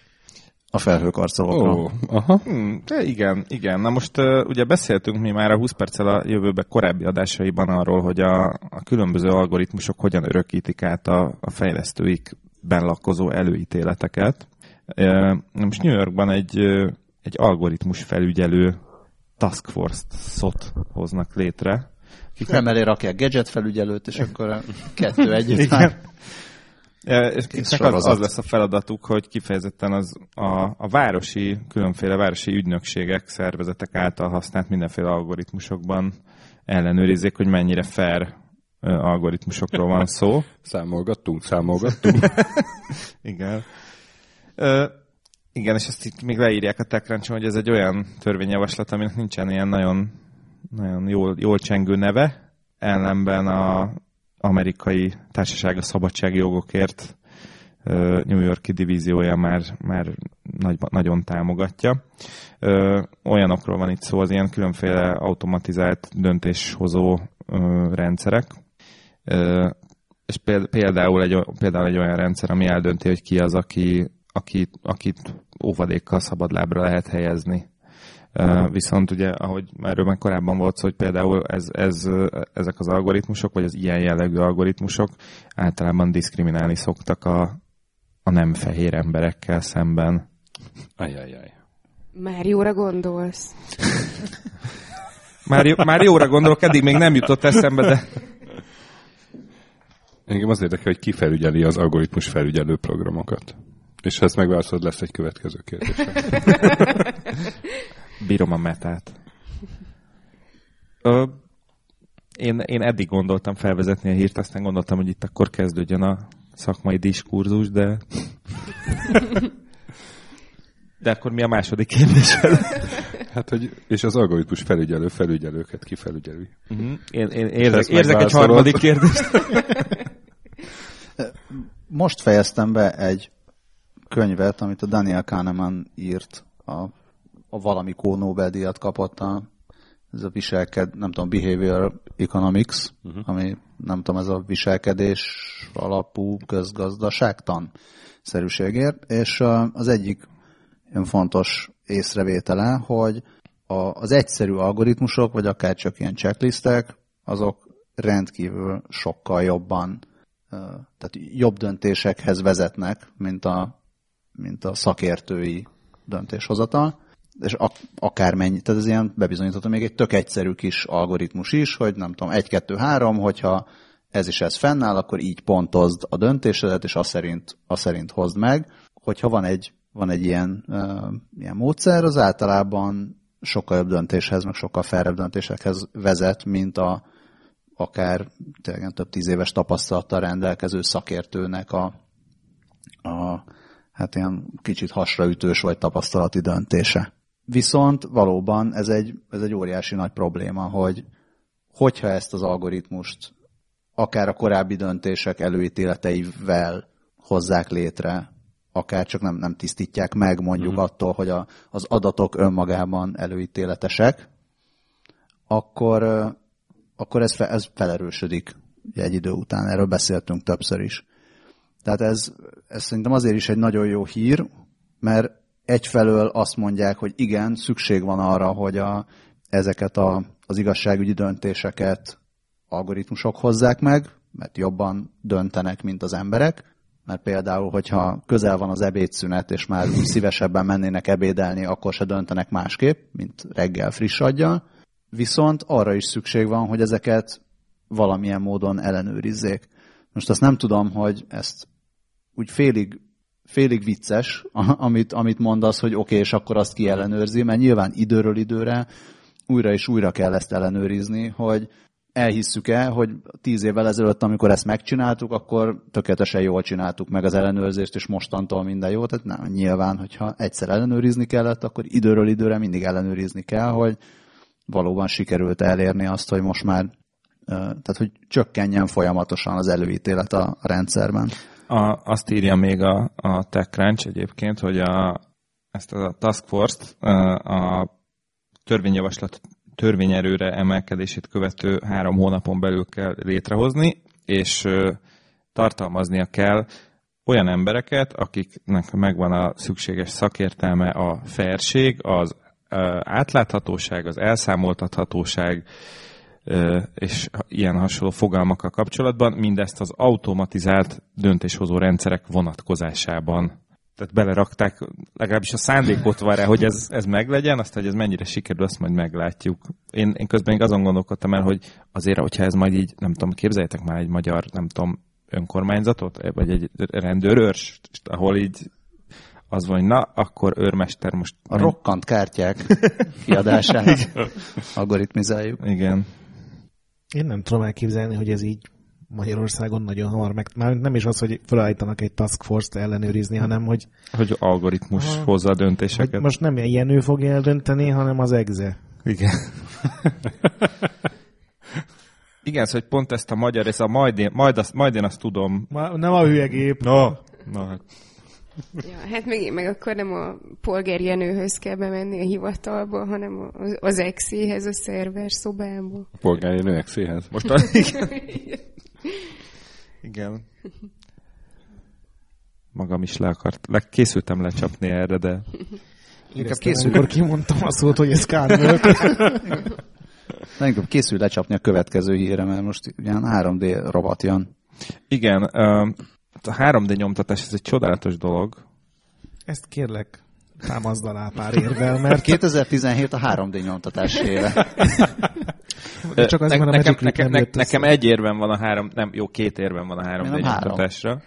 a felhőkarcolókra. Ó, aha. Hmm, de igen, igen. Na most uh, ugye beszéltünk mi már a 20 perccel a jövőbe korábbi adásaiban arról, hogy a, a különböző algoritmusok hogyan örökítik át a, a fejlesztőikben lakozó előítéleteket. Uh, na most New Yorkban egy, uh, egy algoritmus felügyelő task force-ot hoznak létre. Akik Emelé rakják gadget felügyelőt, és akkor a kettő együtt már. És az, az lesz a feladatuk, hogy kifejezetten az a, a városi, különféle városi ügynökségek, szervezetek által használt mindenféle algoritmusokban ellenőrizzék, hogy mennyire fair algoritmusokról van szó. Számolgattunk, számolgattunk. Igen. Ö, igen, és ezt itt még leírják a techcrunch hogy ez egy olyan törvényjavaslat, aminek nincsen ilyen nagyon, nagyon jól, jól csengő neve, ellenben a amerikai társaság a szabadsági jogokért ö, New Yorki divíziója már, már nagy, nagyon támogatja. Olyanokról van itt szó, az ilyen különféle automatizált döntéshozó rendszerek, és péld- például egy, például egy olyan rendszer, ami eldönti, hogy ki az, aki, aki, akit óvadékkal szabadlábra lehet helyezni. Viszont ugye, ahogy erről már korábban volt szó, hogy például ez, ez, ezek az algoritmusok, vagy az ilyen jellegű algoritmusok általában diszkriminálni szoktak a, a nem fehér emberekkel szemben. Ajajaj. Már jóra gondolsz. Már, jó- már jóra gondolok, eddig még nem jutott eszembe, de Engem az érdekel, hogy ki felügyeli az algoritmus felügyelő programokat. És ha ezt megválaszolod, lesz egy következő kérdés. bírom a metát. Ö, én, én eddig gondoltam felvezetni a hírt, aztán gondoltam, hogy itt akkor kezdődjön a szakmai diskurzus, de... De akkor mi a második kérdésed? Hát, hogy, és az algoritmus felügyelő felügyelőket ki felügyeli. Uh-huh. Én, én érzek, érzek egy harmadik kérdést. Most fejeztem be egy könyvet, amit a Daniel Kahneman írt, a, a valamikor Nobel-díjat kapott a, ez a viselked, nem tudom, Behavior Economics, uh-huh. ami nem tudom, ez a viselkedés alapú közgazdaságtan szerűségért, és az egyik fontos észrevétele, hogy a, az egyszerű algoritmusok, vagy akár csak ilyen checklistek, azok rendkívül sokkal jobban, tehát jobb döntésekhez vezetnek, mint a, mint a szakértői döntéshozatal, és ak- akármennyi, tehát ez ilyen bebizonyítható még egy tök egyszerű kis algoritmus is, hogy nem tudom, 1, 2, 3, hogyha ez is ez fennáll, akkor így pontozd a döntésedet, és azt szerint, azt szerint hozd meg. Hogyha van egy, van egy ilyen, uh, ilyen módszer, az általában sokkal jobb döntéshez, meg sokkal felrebb döntésekhez vezet, mint a akár tényleg több tíz éves tapasztalattal rendelkező szakértőnek a, a hát ilyen kicsit hasraütős vagy tapasztalati döntése. Viszont valóban ez egy, ez egy óriási nagy probléma, hogy hogyha ezt az algoritmust akár a korábbi döntések előítéleteivel hozzák létre, akár csak nem, nem tisztítják meg mondjuk mm. attól, hogy a, az adatok önmagában előítéletesek, akkor, akkor ez, fe, ez felerősödik egy idő után. Erről beszéltünk többször is. Tehát ez, ez szerintem azért is egy nagyon jó hír, mert egyfelől azt mondják, hogy igen, szükség van arra, hogy a, ezeket a, az igazságügyi döntéseket algoritmusok hozzák meg, mert jobban döntenek, mint az emberek, mert például, hogyha közel van az ebédszünet, és már szívesebben mennének ebédelni, akkor se döntenek másképp, mint reggel friss aggyal. Viszont arra is szükség van, hogy ezeket valamilyen módon ellenőrizzék. Most azt nem tudom, hogy ezt úgy félig, félig vicces, amit, amit mondasz, hogy oké, okay, és akkor azt ki ellenőrzi, mert nyilván időről időre újra és újra kell ezt ellenőrizni, hogy elhisszük el, hogy tíz évvel ezelőtt, amikor ezt megcsináltuk, akkor tökéletesen jól csináltuk meg az ellenőrzést, és mostantól minden jó. Tehát nem, nyilván, hogyha egyszer ellenőrizni kellett, akkor időről időre mindig ellenőrizni kell, hogy valóban sikerült elérni azt, hogy most már tehát, hogy csökkenjen folyamatosan az előítélet a, rendszerben. A, azt írja még a, a TechCrunch egyébként, hogy a, ezt a Task Force-t a törvényjavaslat törvényerőre emelkedését követő három hónapon belül kell létrehozni, és tartalmaznia kell olyan embereket, akiknek megvan a szükséges szakértelme, a fairség, az átláthatóság, az elszámoltathatóság, és ilyen hasonló fogalmakkal kapcsolatban, mindezt az automatizált döntéshozó rendszerek vonatkozásában tehát belerakták, legalábbis a szándékot van rá, hogy ez, ez meglegyen, azt, hogy ez mennyire sikerül, azt majd meglátjuk. Én, én közben még azon gondolkodtam el, hogy azért, hogyha ez majd így, nem tudom, képzeljetek már egy magyar, nem tudom, önkormányzatot, vagy egy rendőrőrs, ahol így az van, hogy na, akkor őrmester most... A rokkant kártyák kiadását algoritmizáljuk. Igen. Én nem tudom elképzelni, hogy ez így Magyarországon nagyon hamar meg... Már nem is az, hogy felállítanak egy task force-t ellenőrizni, hanem hogy... Hogy algoritmus ha, hozza a döntéseket. Hogy most nem ilyen ő fogja eldönteni, hanem az EGZE. Igen. Igen, szóval pont ezt a magyar, ez a majd én, majd, azt, majd én azt tudom. Ma, nem a hülyegép. No. no. Hát. Ja, hát meg, meg akkor nem a polgárjenőhöz kell bemenni a hivatalba, hanem az, az exéhez, a szerver szobába. A polgárjenő exéhez? Most az, igen. igen. Magam is le akart, le, készültem lecsapni erre, de... Inkább készül... Akkor kimondtam a szót, hogy ez kár volt. De inkább készül lecsapni a következő hírre, mert most ilyen 3D robot jön. Igen, a 3D nyomtatás, ez egy csodálatos dolog. Ezt kérlek, támaszd alá pár érvel, mert... 2017 a 3D nyomtatás éve. De csak az ne, van a nekem, nekem, ne, nekem egy érvem van a három, nem, jó, két érvem van a 3D nyomtatásra.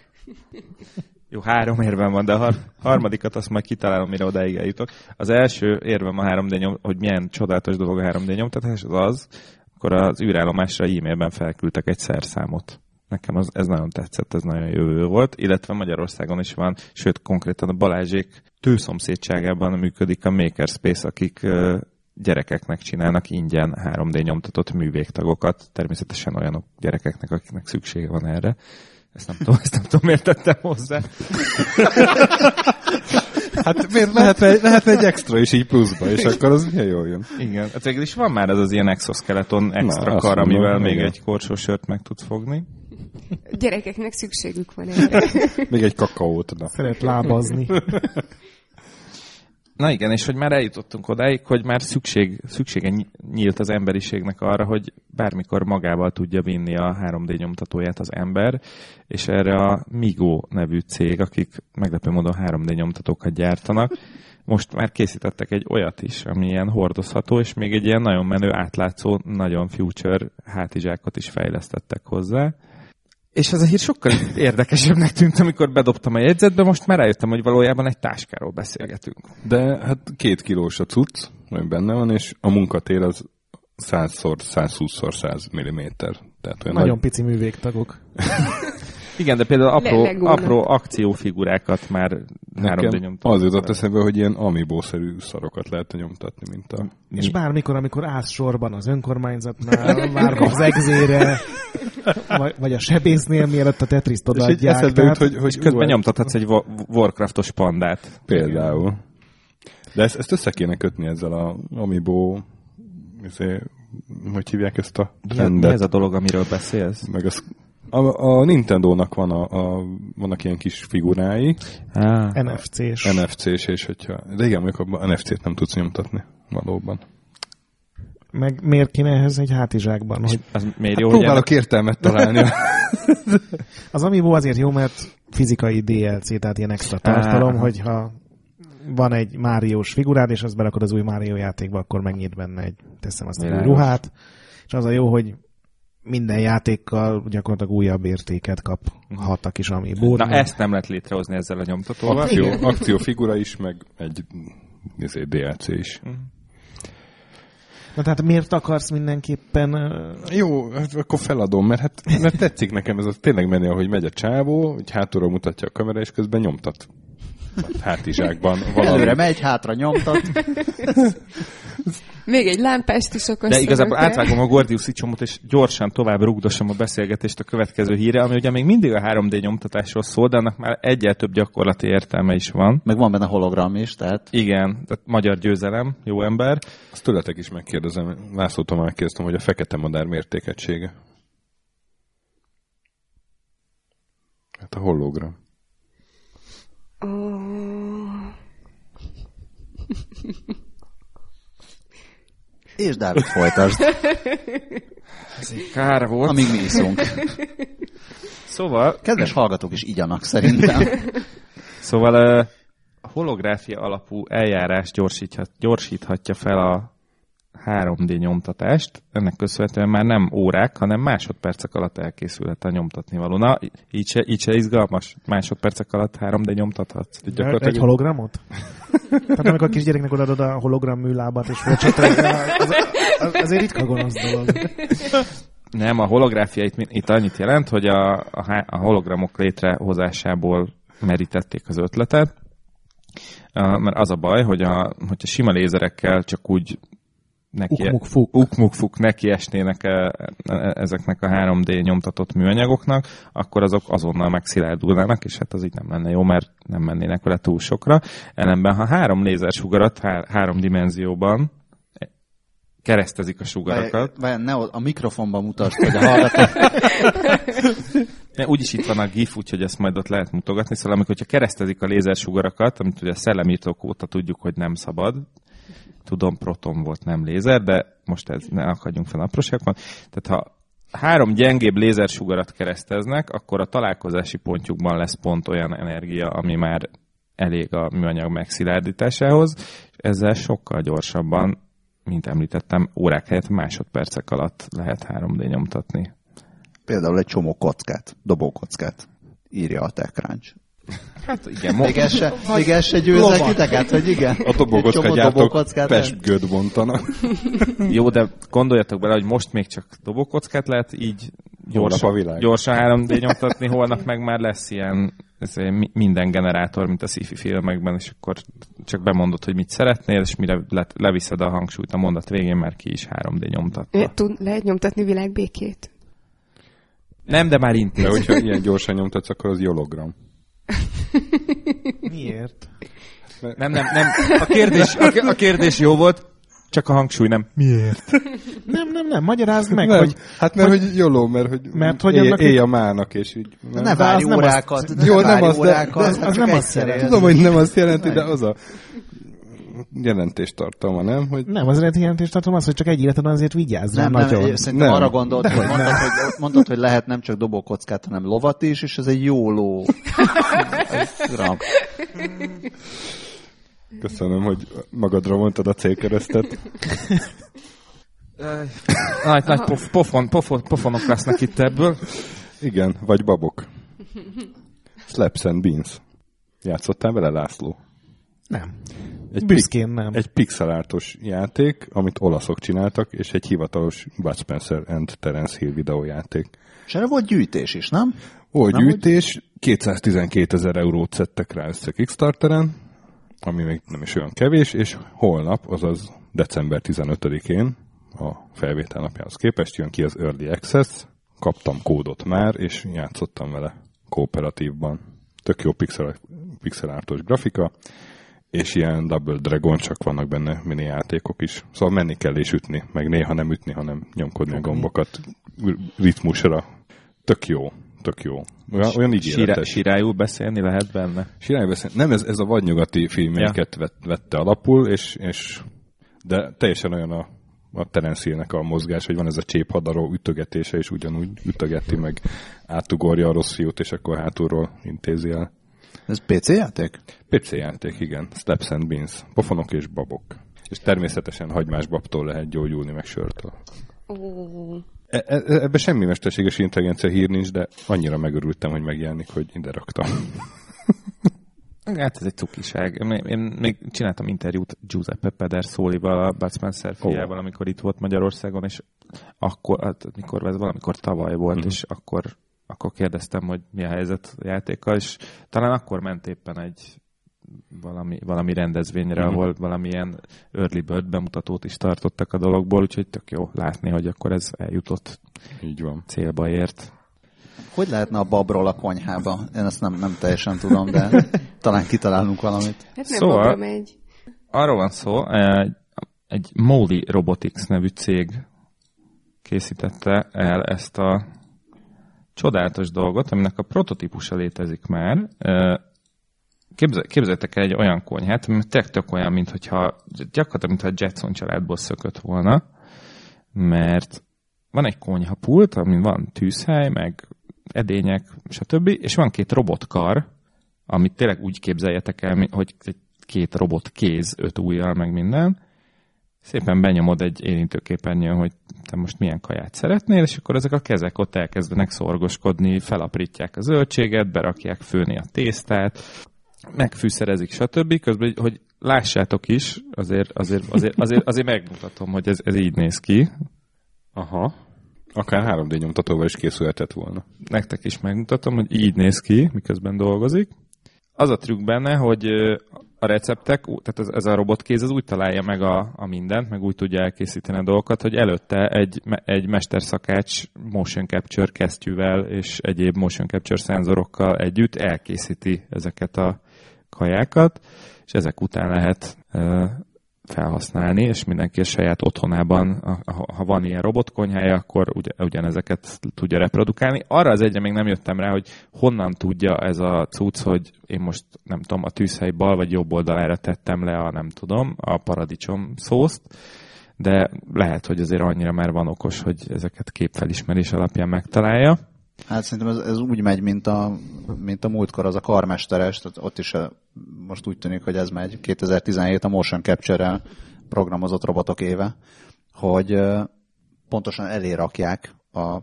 Jó, három érvem van, de a har- harmadikat azt majd kitalálom, mire odáig eljutok. Az első érvem a 3D nyom, hogy milyen csodálatos dolog a 3D nyomtatás, az az, akkor az űrállomásra e-mailben felküldtek egy szerszámot. Nekem az, ez nagyon tetszett, ez nagyon jövő volt, illetve Magyarországon is van, sőt konkrétan a Balázsék tőszomszédságában működik a Makerspace, akik gyerekeknek csinálnak ingyen 3D nyomtatott művégtagokat, természetesen olyanok gyerekeknek, akiknek szüksége van erre. Ezt nem tudom, ezt nem tudom, miért tettem hozzá. Hát miért lehet, egy, lehet egy extra is így pluszba, és akkor az milyen jól jön. Igen, hát végül is van már ez az ilyen exoskeleton extra Na, kar, amivel mondom, még igen. egy korsó sört meg tudsz fogni. Gyerekeknek szükségük van erre. még egy kakaót. Na. Szeret lábazni. Na igen, és hogy már eljutottunk odáig, hogy már szükség, szüksége nyílt az emberiségnek arra, hogy bármikor magával tudja vinni a 3D nyomtatóját az ember, és erre a Migo nevű cég, akik meglepő módon 3D nyomtatókat gyártanak, most már készítettek egy olyat is, ami ilyen hordozható, és még egy ilyen nagyon menő, átlátszó, nagyon future hátizsákot is fejlesztettek hozzá. És ez a hír sokkal érdekesebbnek tűnt, amikor bedobtam a jegyzetbe, most már rájöttem, hogy valójában egy táskáról beszélgetünk. De hát két kilós a cucc, ami benne van, és a munkatér az 100-szor, 120-szor 100 mm. Tehát olyan Nagyon nagy... pici művégtagok. Igen, de például apró, Legónak. apró akciófigurákat már három nyomtam. az jutott eszembe, hogy ilyen amiibo-szerű szarokat lehet nyomtatni, mint a... És bármikor, amikor állsz sorban az önkormányzatnál, várva az egzére, vagy, vagy a sebésznél, mielőtt a Tetriszt És így odaadják. eszedbe jut, hogy, hogy Közben nyomtathatsz egy Wa- Warcraftos pandát. Például. De ezt, ezt össze kéne kötni ezzel a Amiibo, izé, hogy hívják ezt a Mi, mi trendet? ez a dolog, amiről beszélsz? Meg az, a, a Nintendo-nak van a, a, vannak ilyen kis figurái, Ah, NFC-s. NFC-s, és hogyha... De igen, mondjuk abban NFC-t nem tudsz nyomtatni, valóban. Meg miért kéne ehhez egy hátizsákban? Hogy az miért Hát jó, hogy próbálok értelmet találni. az Amiibo azért jó, mert fizikai DLC, tehát ilyen extra tartalom, hogyha van egy Máriós figurád, és azt berakod az új Mário játékba, akkor megnyit benne egy, teszem azt, egy ruhát. És az a jó, hogy minden játékkal gyakorlatilag újabb értéket kaphat a kis amiibo Na ezt nem lehet létrehozni ezzel a nyomtatóval. Akció, Igen. akciófigura is, meg egy izé, DLC is. Na tehát miért akarsz mindenképpen... Jó, hát akkor feladom, mert, hát, mert tetszik nekem ez a tényleg menő, ahogy megy a csávó, hogy hátulról mutatja a kamera, és közben nyomtat. Hát Hátizsákban valami. Előre megy, hátra nyomtat. Még egy lámpást is akarsz. De igazából hozzá. átvágom a Gordiuszi csomót, és gyorsan tovább rugdosom a beszélgetést a következő híre, ami ugye még mindig a 3D nyomtatásról szól, de annak már egyel több gyakorlati értelme is van. Meg van benne hologram is, tehát Igen, tehát magyar győzelem, jó ember. Azt tőletek is megkérdezem, Lászlótól már kérdeztem, hogy a fekete madár mértékegysége. Hát a hologram. Ó, és Dávid folytasd, Kár volt. amíg mi iszunk. Szóval, Kedves hallgatók is igyanak szerintem. szóval a holográfia alapú eljárás gyorsíthat, gyorsíthatja fel a 3D nyomtatást. Ennek köszönhetően már nem órák, hanem másodpercek alatt elkészülhet a nyomtatni való. Na, így se, így se izgalmas. Másodpercek alatt 3D nyomtathatsz. Így Egy hologramot? Tehát amikor a kisgyereknek odaadod a hologram műlábat, és fölcsatolja, az, az, azért ritka gonosz dolog. Nem, a holográfia itt, itt annyit jelent, hogy a, a, a hologramok létrehozásából merítették az ötletet, mert az a baj, hogy a, hogyha sima lézerekkel csak úgy neki, Ukmuk-fuk. ukmuk-fuk neki esnének e, e, ezeknek a 3D nyomtatott műanyagoknak, akkor azok azonnal megszilárdulnának, és hát az így nem lenne jó, mert nem mennének vele túl sokra. Ellenben, ha három lézersugarat há, három dimenzióban keresztezik a sugarakat, Várj, ne, a mikrofonban mutasd, hogy a hallgatók Úgyis itt van a GIF, úgyhogy ezt majd ott lehet mutogatni. Szóval amikor hogyha keresztezik a lézersugarakat, amit ugye a szellemírtók óta tudjuk, hogy nem szabad, tudom, proton volt, nem lézer, de most ez ne akadjunk fel apróságban. Tehát ha három gyengébb lézersugarat kereszteznek, akkor a találkozási pontjukban lesz pont olyan energia, ami már elég a műanyag megszilárdításához, és ezzel sokkal gyorsabban, mint említettem, órák helyett másodpercek alatt lehet 3D nyomtatni. például egy csomó kockát, dobókockát írja a TechCrunch. Hát igen, Még ez se, még ez se győzek titeket, hogy igen? A dobókockát pestgőt bontanak. Jó, de gondoljatok bele, hogy most még csak dobókockát lehet így Holnap a gyorsan, világ. gyorsan 3D nyomtatni, holnap meg már lesz ilyen ez mi- minden generátor, mint a sci-fi filmekben, és akkor csak bemondod, hogy mit szeretnél, és mire le, leviszed a hangsúlyt a mondat végén, már ki is 3D nyomtatta. Tud, lehet nyomtatni világbékét? Nem, de már De intéz. hogyha ilyen gyorsan nyomtatsz, akkor az hologram. Miért? Nem, nem, nem. A kérdés, a, a kérdés jó volt, csak a hangsúly nem. Miért? Nem, nem, nem, magyarázd meg, nem, hogy hát mert hogy, jóló, mert hogy, Mert hogy éj, annak éj a mának, és így... Ne De várj az nem órákat, azt- ne Jó, nem várj azt, de- órákat, de az csak nem azt jelenti. Tudom, hogy nem azt jelenti, de az a jelentéstartalma, nem? Hogy nem, az eredeti jelentést tartom az, hogy csak egy életed azért vigyázz rá Nem, nem, nagyon. én szerintem Nem. arra gondolt, hogy mondtad, hogy mondtad, hogy lehet nem csak dobókockát, hanem lovat is, és ez egy jó ló. Köszönöm, hogy magadra mondtad a célkeresztet. Nagy, nagy pof, pofon, pofon, pofonok lesznek itt ebből. Igen, vagy babok. Slaps and Beans. Játszottál vele, László? Nem. Egy, Büszkén nem. egy pixelártos játék, amit olaszok csináltak, és egy hivatalos Bud Spencer and Terence Hill videójáték. És erre volt gyűjtés is, nem? Volt Nem, gyűjtés, 212 ezer eurót szedtek rá össze Kickstarteren, ami még nem is olyan kevés, és holnap, azaz december 15-én, a felvétel napjához képest jön ki az Early Access, kaptam kódot már, és játszottam vele kooperatívban. Tök jó pixel, pixelártos grafika, és ilyen Double Dragon, csak vannak benne mini játékok is. Szóval menni kell és ütni, meg néha nem ütni, hanem nyomkodni a gombokat ritmusra. Tök jó, tök jó. Olyan, olyan ígéretes. sirályul beszélni lehet benne. Sirály beszél. Nem, ez, ez a vadnyugati filmjeiket ja. vette alapul, és, és de teljesen olyan a, a Terence Hill-nek a mozgás, hogy van ez a cséphadaró ütögetése, és ugyanúgy ütögeti, meg átugorja a rossz fiút, és akkor hátulról intézi el. Ez PC játék? PC játék, igen. Steps and Beans. Pofonok és babok. És természetesen hagymás babtól lehet gyógyulni, meg sörtől. Ó, E- e- ebbe semmi mesterséges intelligencia hír nincs, de annyira megörültem, hogy megjelenik, hogy ide raktam. Hát ez egy cukiság. Én, még csináltam interjút Giuseppe Pedersolival, a Bud Spencer fiával, amikor itt volt Magyarországon, és akkor, hát mikor ez valamikor tavaly volt, Mhm. és akkor, akkor kérdeztem, hogy mi a helyzet a játékkal, és talán akkor ment éppen egy valami, valami rendezvényre, Mhm. ahol valamilyen early bird bemutatót is tartottak a dologból, úgyhogy tök jó látni, hogy akkor ez eljutott Így van. célba ért. Hogy lehetne a babról a konyhába? Én ezt nem, nem teljesen tudom, de talán kitalálunk valamit. hát nem Szóval- megy. Arról van szó, egy, egy Moli Robotics nevű cég készítette el ezt a csodálatos dolgot, aminek a prototípusa létezik már. Képzel, el egy olyan konyhát, ami tök, olyan, mint hogyha, gyakorlatilag, mintha a Jetson családból szökött volna, mert van egy konyhapult, amin van tűzhely, meg edények, stb., és van két robotkar, amit tényleg úgy képzeljetek el, hogy két robot kéz, öt ujjal, meg minden. Szépen benyomod egy érintőképernyőn, hogy te most milyen kaját szeretnél, és akkor ezek a kezek ott elkezdenek szorgoskodni, felaprítják a zöldséget, berakják főni a tésztát, megfűszerezik, stb. Közben, hogy lássátok is, azért, azért, azért, azért, azért megmutatom, hogy ez, ez így néz ki. Aha. Akár 3D nyomtatóval is készülhetett volna. nektek is megmutatom, hogy így néz ki, miközben dolgozik. Az a trükk benne, hogy a receptek, tehát ez, ez a robotkéz az úgy találja meg a, a mindent, meg úgy tudja elkészíteni a dolgokat, hogy előtte egy, egy mesterszakács motion capture kesztyűvel és egyéb motion capture szenzorokkal együtt elkészíti ezeket a kajákat, és ezek után lehet felhasználni, és mindenki a saját otthonában, ha van ilyen robotkonyhája, akkor ugy- ugyanezeket tudja reprodukálni. Arra az egyre még nem jöttem rá, hogy honnan tudja ez a cucc, hogy én most nem tudom, a tűzhely bal vagy jobb oldalára tettem le a nem tudom, a paradicsom szószt, de lehet, hogy azért annyira már van okos, hogy ezeket képfelismerés alapján megtalálja. Hát szerintem ez, ez úgy megy, mint a, mint a múltkor az a karmesteres, tehát ott is a, most úgy tűnik, hogy ez megy. 2017 a motion capture-rel programozott robotok éve, hogy ö, pontosan elé rakják a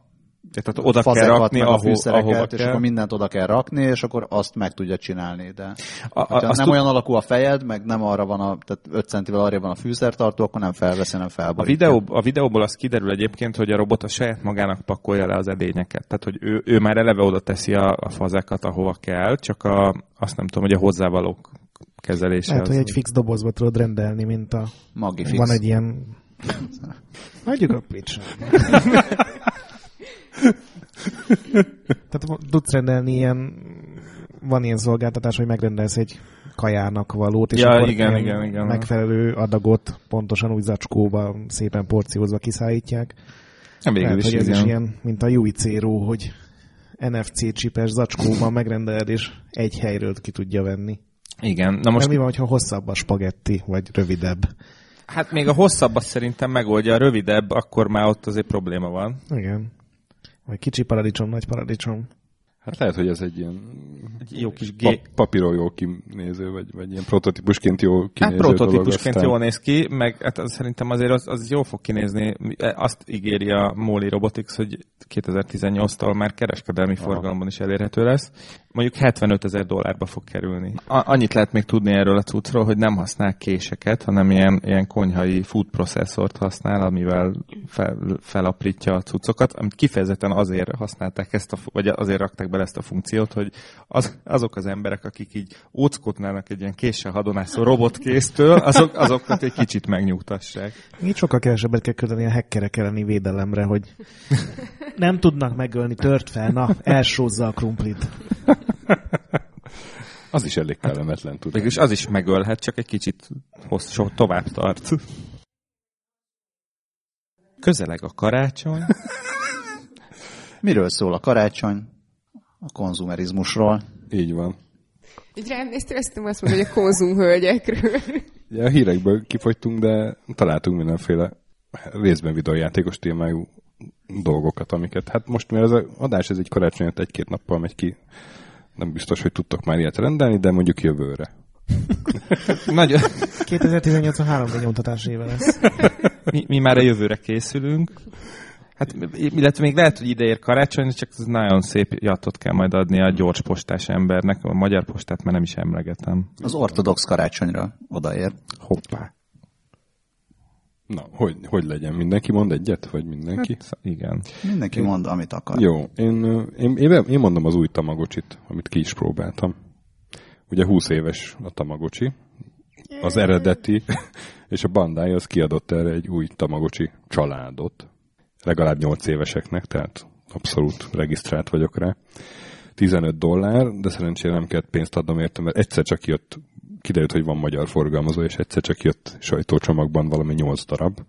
Tehát oda kell rakni, meg a ahol, fűszereket, ahova és kell. akkor mindent oda kell rakni, és akkor azt meg tudja csinálni. De A, a, nem azt olyan alakú a fejed, meg nem arra van a, tehát 5 centivel arra van a fűszertartó, akkor nem felveszi, nem A, felborítja. videó, a videóból az kiderül egyébként, hogy a robot a saját magának pakolja le az edényeket. Tehát, hogy ő, ő már eleve oda teszi a, a fazekat, ahova kell, csak a, azt nem tudom, hogy a hozzávalók kezelése. Lehet, az, hogy egy fix dobozba tudod rendelni, mint a... Magifix. Van egy ilyen... Hagyjuk a picsát. Tehát tudsz rendelni ilyen... Van ilyen szolgáltatás, hogy megrendelsz egy kajának valót, és Ja, akkor igen, igen, igen. megfelelő adagot pontosan úgy zacskóba, szépen porciózva kiszállítják. nem végül Lehet, is, hogy ez igen. is ilyen, mint a Yui Zero, hogy NFC csipes zacskóban megrendeled, és egy helyről ki tudja venni. Igen, na Most most mi van, hogyha hosszabb a spagetti, vagy rövidebb? hát még a hosszabb azt szerintem megoldja, a rövidebb, akkor már ott azért probléma van. Igen. Vagy kicsi paradicsom, nagy paradicsom. Hát lehet, hogy ez egy ilyen egy jó kis gé... papíról jó kinéző, vagy, vagy ilyen prototípusként jó Hát kinéző dolog. prototípusként aztán- jól néz ki, meg hát az, szerintem azért az, az jól fog kinézni. Azt ígéri a Moli Robotics, hogy 2018-tól már kereskedelmi Aha. forgalomban is elérhető lesz. Mondjuk 75 ezer dollárba fog kerülni. A- annyit lehet még tudni erről a cuccról, hogy nem használ késeket, hanem ilyen, ilyen konyhai food processzort használ, amivel fel, felaprítja a cuccokat, amit kifejezetten azért használták ezt, a, vagy azért rakták bele ezt a funkciót, hogy az, azok az emberek, akik így óckotnának egy ilyen késsel hadonászó robotkésztől, azok, azokat egy kicsit megnyugtassák. Így sokkal kevesebbet kell költeni a hackerek elleni védelemre, hogy nem tudnak megölni, tört fel, na, elsózza a krumplit. Az is elég kellemetlen tud. Végülis az is megölhet, csak egy kicsit hosszú, tovább tart. Közeleg a karácsony. Miről szól a karácsony? A konzumerizmusról. Így van. Így rám néztél, azt tudom azt mondani, hogy a konzumhölgyekről. Ugye a hírekből kifogytunk, de találtunk mindenféle részben videójátékos témájú dolgokat, amiket, hát most mert ez az adás ez egy karácsony egy-két nappal megy ki, nem biztos, hogy tudtok már ilyet rendelni, de mondjuk jövőre. Nagyon, 2018 a 3D nyomtatás éve lesz. mi, mi már a jövőre készülünk. Hát, illetve még lehet, hogy ideér karácsony, csak ez nagyon szép jatot kell majd adni a gyors postás embernek. A magyar postát már nem is emlegetem. Az ortodox karácsonyra odaér. Hoppá. Na, hogy, hogy legyen? Mindenki mond egyet? Vagy mindenki? Hát, igen. Mindenki mond, amit akar. Jó, én, én, én, én mondom az új Tamagocsit, amit ki is próbáltam. Ugye 20 éves a Tamagocsi, az eredeti, és a Bandai az kiadott erre egy új Tamagocsi családot. Legalább 8 éveseknek, tehát abszolút regisztrált vagyok rá. 15 dollár, de szerencsére nem kellett pénzt adnom érte, mert egyszer csak jött, kiderült, hogy van magyar forgalmazó, és egyszer csak jött sajtócsomagban valami 8 darab,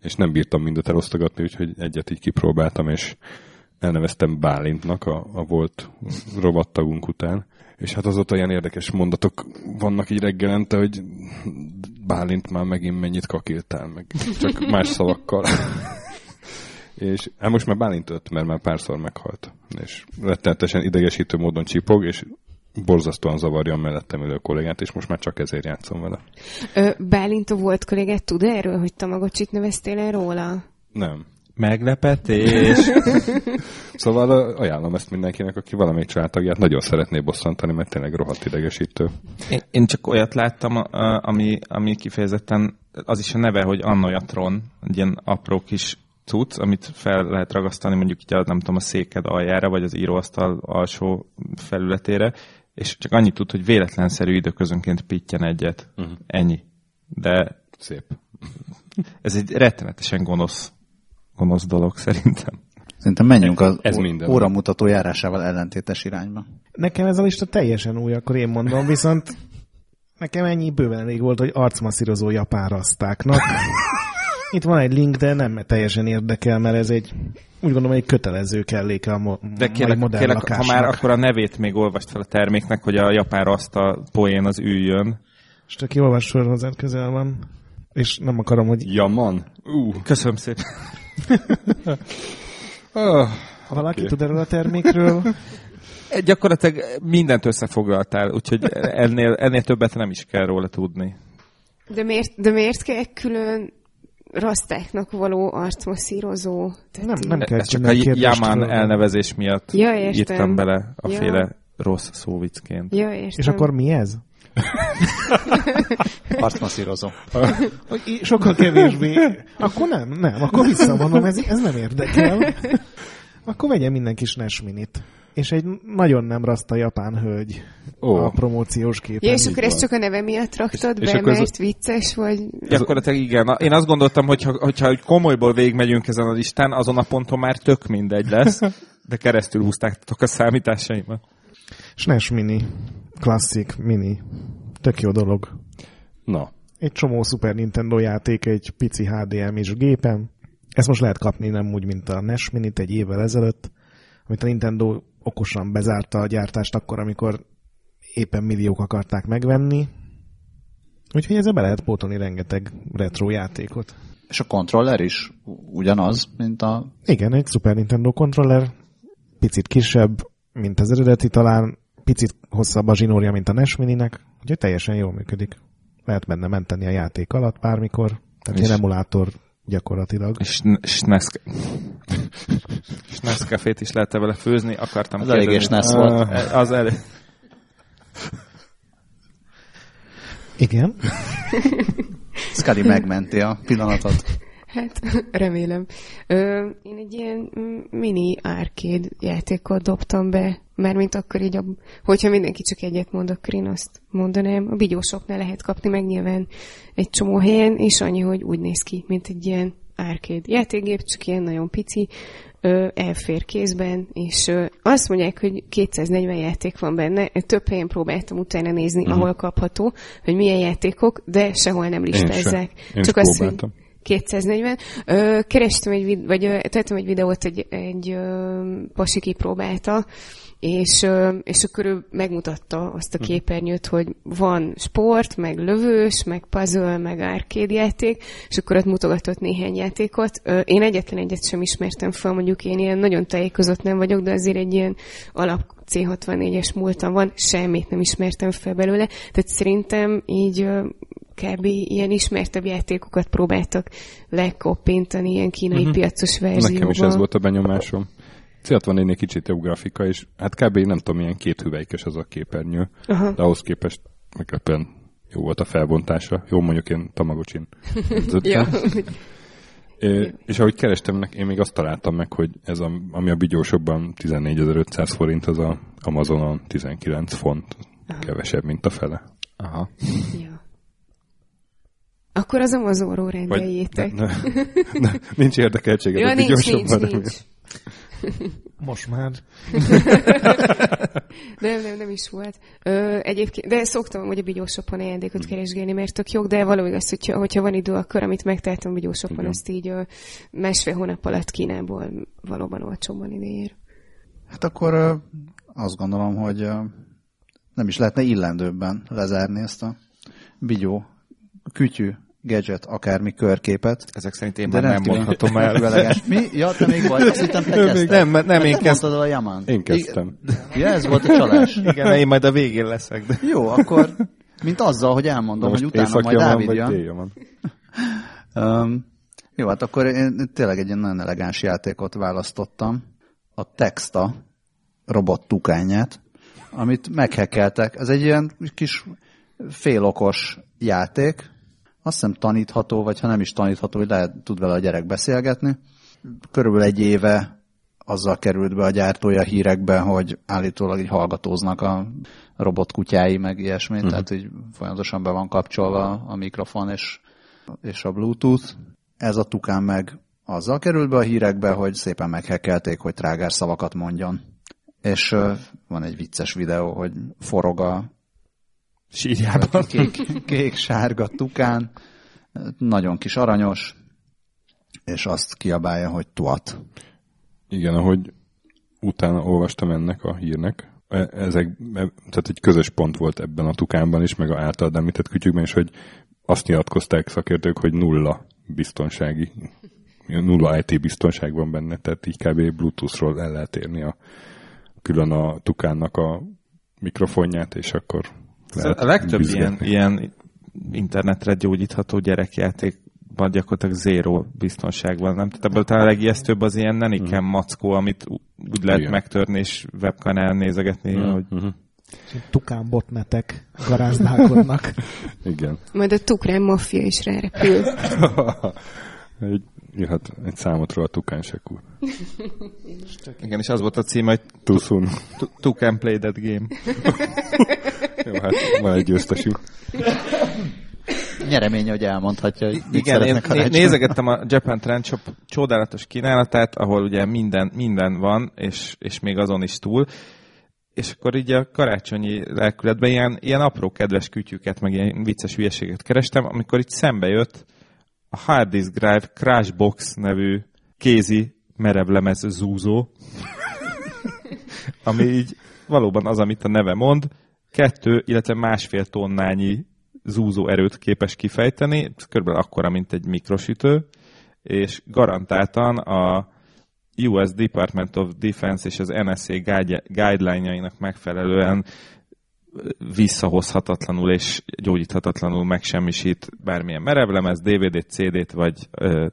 és nem bírtam mindet elosztogatni, úgyhogy egyet így kipróbáltam, és elneveztem Bálintnak, a, a volt rovattagunk után. És hát azóta ilyen érdekes mondatok vannak így reggelente, hogy Bálint már megint mennyit kakiltál, meg csak más szavakkal. és hát most már Bálint öt, mert már párszor meghalt. És rettenetesen idegesítő módon csipog, és borzasztóan zavarja a mellettem ülő kollégát, és most már csak ezért játszom vele. Ö, Bálint a volt kollégát tud erről, hogy Tamagocsit neveztél el róla? Nem. Meglepetés. Szóval ajánlom ezt mindenkinek, aki valamelyik családtagját nagyon szeretné bosszantani, mert tényleg rohadt idegesítő. Én, én csak olyat láttam, ami, ami kifejezetten, az is a neve, hogy Annoyatron, egy ilyen apró kis cucc, amit fel lehet ragasztani mondjuk így a, nem tudom, a széked aljára, vagy az íróasztal alsó felületére, és csak annyit tud, hogy véletlenszerű időközönként pittyen egyet. Mhm. Ennyi. De Szép. ez egy rettenetesen gonosz, gonosz dolog szerintem. Szerintem menjünk az Ez minden. óramutató járásával ellentétes irányba. Nekem ez a lista teljesen új, akkor én mondom, viszont nekem ennyi bőven elég volt, hogy arcmasszírozó japán rasztáknak. Itt van egy link, de nem teljesen érdekel, mert ez egy, úgy gondolom, egy kötelező kelléke a mo- De kérlek, modern kérlek ha lakásnak. már akkor a nevét még olvast fel a terméknek, hogy a japán raszta poén az üljön. És csak olvas hozzád közel van. És nem akarom, hogy Jaman? Uh. Köszönöm szépen. Ah. ha valaki Oké. tud erről a termékről, Gyakorlatilag mindent összefoglaltál, úgyhogy ennél, ennél többet nem is kell róla tudni. De miért, de miért kell külön rasztáknak való arcmasszírozó? Tehát Nem, nem kell Ez csak a róla. elnevezés miatt Ja, értem. írtam bele a Ja. féle rossz szóvicként. Ja, értem. és akkor mi ez? Arcmasszírozó. Sokkal kevésbé. Akkor nem, nem, akkor visszavonom, ez, ez nem érdekel. Akkor vegyen mindenki SNES minit. És egy nagyon nem raszta japán hölgy Ó. a promóciós képen. Ja, és akkor ezt csak a neve miatt raktad És- és be, a- mert vicces, vagy... Gyakorlatilag igen. Én azt gondoltam, hogy ha, hogyha hogy komolyból végigmegyünk ezen a listán, azon a ponton már tök mindegy lesz, de keresztül húztátok a számításaimat. SNES mini. Klasszik mini. Tök jó dolog. Na, Egy csomó Super Nintendo játék egy pici HDMI-s gépen. Ezt most lehet kapni nem úgy, mint a NES Minit egy évvel ezelőtt, amit a Nintendo okosan bezárta a gyártást akkor, amikor éppen milliók akarták megvenni. Úgyhogy ezzel be lehet pótolni rengeteg retro játékot. És a kontroller is ugyanaz, mint a... Igen, egy Super Nintendo controller, picit kisebb, mint az eredeti, talán picit hosszabb a zsinórja, mint a NES Mininek, úgyhogy teljesen jól működik. Lehet benne menteni a játék alatt bármikor, tehát És- ilyen emulátor gyakorlatilag. És Nescafét is lehet vele főzni, akartam Az elég és volt. Eh, Az elég. Igen. Scully megmenti a pillanatot. Hát, remélem. Ö, én egy ilyen mini arcade játékot dobtam be, mármint akkor így, a, hogyha mindenki csak egyet mond, akkor én azt mondanám. A bigyósoknál lehet kapni meg nyilván egy csomó helyen, és annyi, hogy úgy néz ki, mint egy ilyen arcade játékgép, csak ilyen nagyon pici, ö, elfér kézben, és ö, azt mondják, hogy 240 játék van benne, több helyen próbáltam utána nézni, Mhm. ahol kapható, hogy milyen játékok, de sehol nem Én listázzák. Én Csak is azt, hogy próbáltam. 240. Ö, kerestem egy, vagy tettem egy videót, egy, egy ö, pasi kipróbálta, és, és akkor ő megmutatta azt a Mhm. képernyőt, hogy van sport, meg lövős, meg puzzle, meg arcade játék, és akkor ott mutogatott néhány játékot. Én egyetlen egyet sem ismertem fel, mondjuk én ilyen nagyon tájékozott nem vagyok, de azért egy ilyen alap C64-es múltam van, semmit nem ismertem fel belőle, tehát szerintem így kb. ilyen ismertebb játékokat próbáltak lekoppintani ilyen kínai Mhm. piacos verzióban. Nekem is ez volt a benyomásom. C64 egy kicsit jobb grafika, és hát kb. nem tudom, milyen két hüvelykes az a képernyő, Aha. de ahhoz képest meglepően jó volt a felbontása. Jó, mondjuk én Tamagocsin. Ja. É, és ahogy kerestem, én még azt találtam meg, hogy ez a, ami a bigyósokban 14.500 forint, az a Amazonon 19 font. Kevesebb, mint a fele. Aha. ja. Akkor az Amazonról rendeljétek. ne, ne, nincs érdekeltséged Ja, a nincs, nincs, bigyósokban. nincs. Most már. Nem, nem, nem is volt. Ö, egyébként, de szoktam hogy a bigyósopon ajándékot keresgélni, mert tök jó, de való igaz, hogyha, hogyha van idő, akkor amit megtehetem a bigyósopon, azt így ö, másfél hónap alatt Kínából valóban olcsóban idér. Hát akkor ö, azt gondolom, hogy ö, nem is lehetne illendőbben lezárni ezt a bigyó, kütyű, gadget, akármi körképet. Ezek szerint én már nem mondhatom el. elegáns. Mi? Ja, te még vagy? Azt hittem, te kezdted. Nem, nem, nem, én Te kezdtem. a Yaman. Én kezdtem. Ja, ez volt a csalás. Igen, én majd a végén leszek. De... Jó, akkor mint azzal, hogy elmondom, hogy utána majd Dávid jön. Um, jó, hát akkor én tényleg egy ilyen nagyon elegáns játékot választottam. A Texta robot tukányát, amit meghekeltek. Ez egy ilyen kis félokos játék. Azt hiszem tanítható, vagy ha nem is tanítható, hogy lehet, tud vele a gyerek beszélgetni. Körülbelül egy éve azzal került be a gyártója hírekbe, hogy állítólag így hallgatóznak a robotkutyái, meg ilyesmi, uh-huh. tehát így folyamatosan be van kapcsolva a mikrofon és, és a Bluetooth. Ez a tukán meg azzal került be a hírekbe, hogy szépen meghekelték, hogy trágár szavakat mondjon. És uh, van egy vicces videó, hogy forog a Sírjában. kék, kék, sárga tukán, nagyon kis aranyos, és azt kiabálja, hogy tuat. Igen, ahogy utána olvastam ennek a hírnek, e- ezek, e- tehát egy közös pont volt ebben a tukánban is, meg a általad említett kütyükben is, hogy azt nyilatkozták szakértők, hogy nulla biztonsági, nulla IT biztonság van benne, tehát így kb. Bluetooth-ról el lehet érni a, külön a tukánnak a mikrofonját, és akkor lehet A legtöbb ilyen, bizgetni. ilyen internetre gyógyítható gyerekjátékban gyakorlatilag zéró biztonság van. Nem? Tehát ebből talán a legijesztőbb az ilyen neniken mackó, amit úgy lehet Igen. megtörni és webkanál nézegetni, Mhm, hogy mhm. Tukán botnetek garázdálkodnak. Igen. Majd a tukrán maffia is rárepül. egy, jöhet egy számot róla Tukán Sekúr. igen, és az volt a cím, hogy Too soon. "Two- Two can play that game. Jó, hát van egy győztesünk. Nyeremény, hogy elmondhatja, hogy mit Igen, én né- nézegettem a Japan Trend Shop csodálatos kínálatát, ahol ugye minden, minden van, és, és még azon is túl. És akkor így a karácsonyi lelkületben ilyen, ilyen apró kedves kütyüket, meg ilyen vicces hülyeséget kerestem, amikor itt szembe jött a Hard Disk Drive Crashbox nevű kézi merevlemez zúzó, ami így valóban az, amit a neve mond, kettő, illetve másfél tonnányi zúzó erőt képes kifejteni, körülbelül akkora, mint egy mikrosütő, és garantáltan a US Department of Defense és az NSA guide- guideline-jainak megfelelően visszahozhatatlanul és gyógyíthatatlanul megsemmisít bármilyen merevlemez, DVD-t, CD-t vagy ö,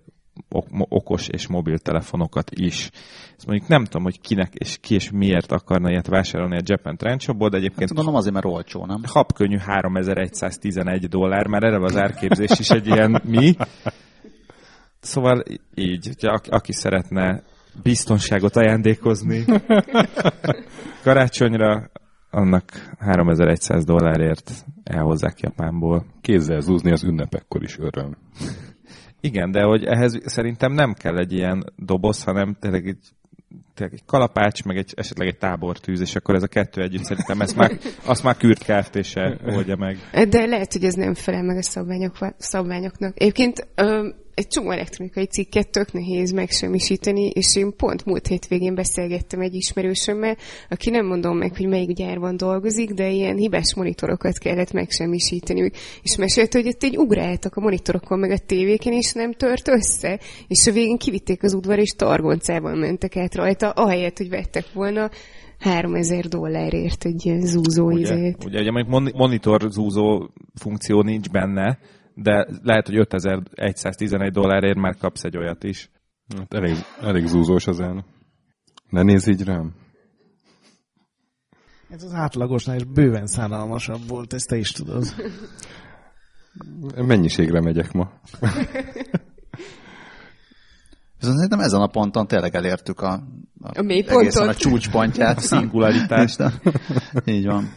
ok- okos és mobiltelefonokat is. Ezt mondjuk nem tudom, hogy kinek és ki és miért akarna ilyet vásárolni a Japan Trend Shopból, de egyébként Hát gondolom azért, mert olcsó, nem? habkönnyű 3111 dollár, már erre az árképzés is egy ilyen mi. Szóval így, hogyha aki, aki szeretne biztonságot ajándékozni karácsonyra, annak 3100 dollárért elhozzák Japánból. Kézzel zúzni az ünnepekkor is öröm. Igen, de hogy ehhez szerintem nem kell egy ilyen doboz, hanem tényleg egy, tényleg egy kalapács, meg egy, esetleg egy tábortűz, és akkor ez a kettő együtt szerintem ezt már, azt már Kürt Kft. se oldja meg. De lehet, hogy ez nem felel meg a szabványok, szabványoknak. Egyébként ö, egy csomó elektronikai cikket tök nehéz megsemmisíteni, és én pont múlt hétvégén beszélgettem egy ismerősömmel, aki nem mondom meg, hogy melyik gyárban dolgozik, de ilyen hibás monitorokat kellett megsemmisíteni. És mesélte, hogy ott egy ugráltak a monitorokon meg a tévéken, és nem tört össze. És a végén kivitték az udvar, és targoncában mentek át rajta, ahelyett, hogy vettek volna 3000 dollárért egy ilyen zúzó Ugye, izét. ugye, ugye mondjuk moni- monitor zúzó funkció nincs benne, de lehet, hogy 5111 dollárért már kapsz egy olyat is. Hát elég, elég zúzós az el. Ne nézz így rám. Ez az átlagosnál is bőven szánalmasabb volt, ezt te is tudod. Mennyiségre megyek ma. Viszont szerintem ezen a ponton tényleg elértük a, A mélypontot. egészen a csúcspontját. A szingularitást. Így van.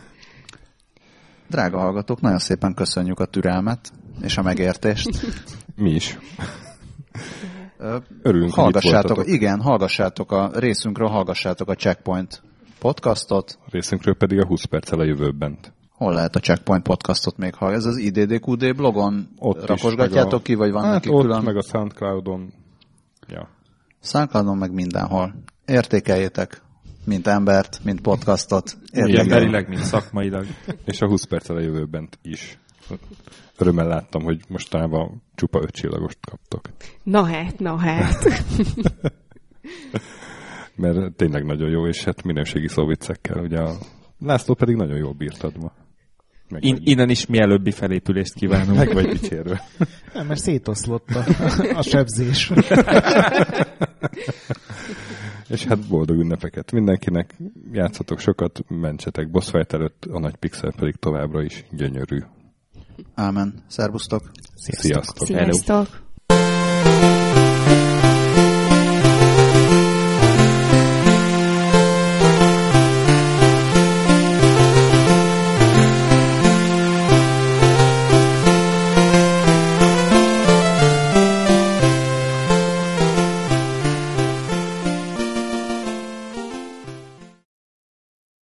Drága hallgatók, nagyon szépen köszönjük a türelmet és a megértést. Mi is. Örülünk, hogy itt hallgassátok, igen, hallgassátok a részünkről, hallgassátok a Checkpoint podcastot. A részünkről pedig a 20 perccel a jövőben. Hol lehet a Checkpoint podcastot még hallgatni? Ez az IDDQD blogon Ott rakosgatjátok a- ki, vagy van hát neki ott, külön? meg a Soundcloudon. Ja. Soundcloudon meg mindenhol. Értékeljétek, mint embert, mint podcastot. Értékeljétek. emberileg, mint szakmailag. És a 20 perccel a jövőben is. Örömmel láttam, hogy mostanában csupa öt csillagost kaptok. Na hát, na hát. Mert tényleg nagyon jó, és hát minőségi szóviccekkel. Ugye a László pedig nagyon jól bírtad ma. Meg, In, innen is mielőbbi felépülést kívánunk. meg vagy dicsérve. Nem, mert szétoszlott a, a sebzés. És hát boldog ünnepeket mindenkinek. Játszatok sokat, mentsetek boss fight előtt, a nagy pixel pedig továbbra is gyönyörű. Ámen. Szervusztok. Sziasztok! Sziasztok!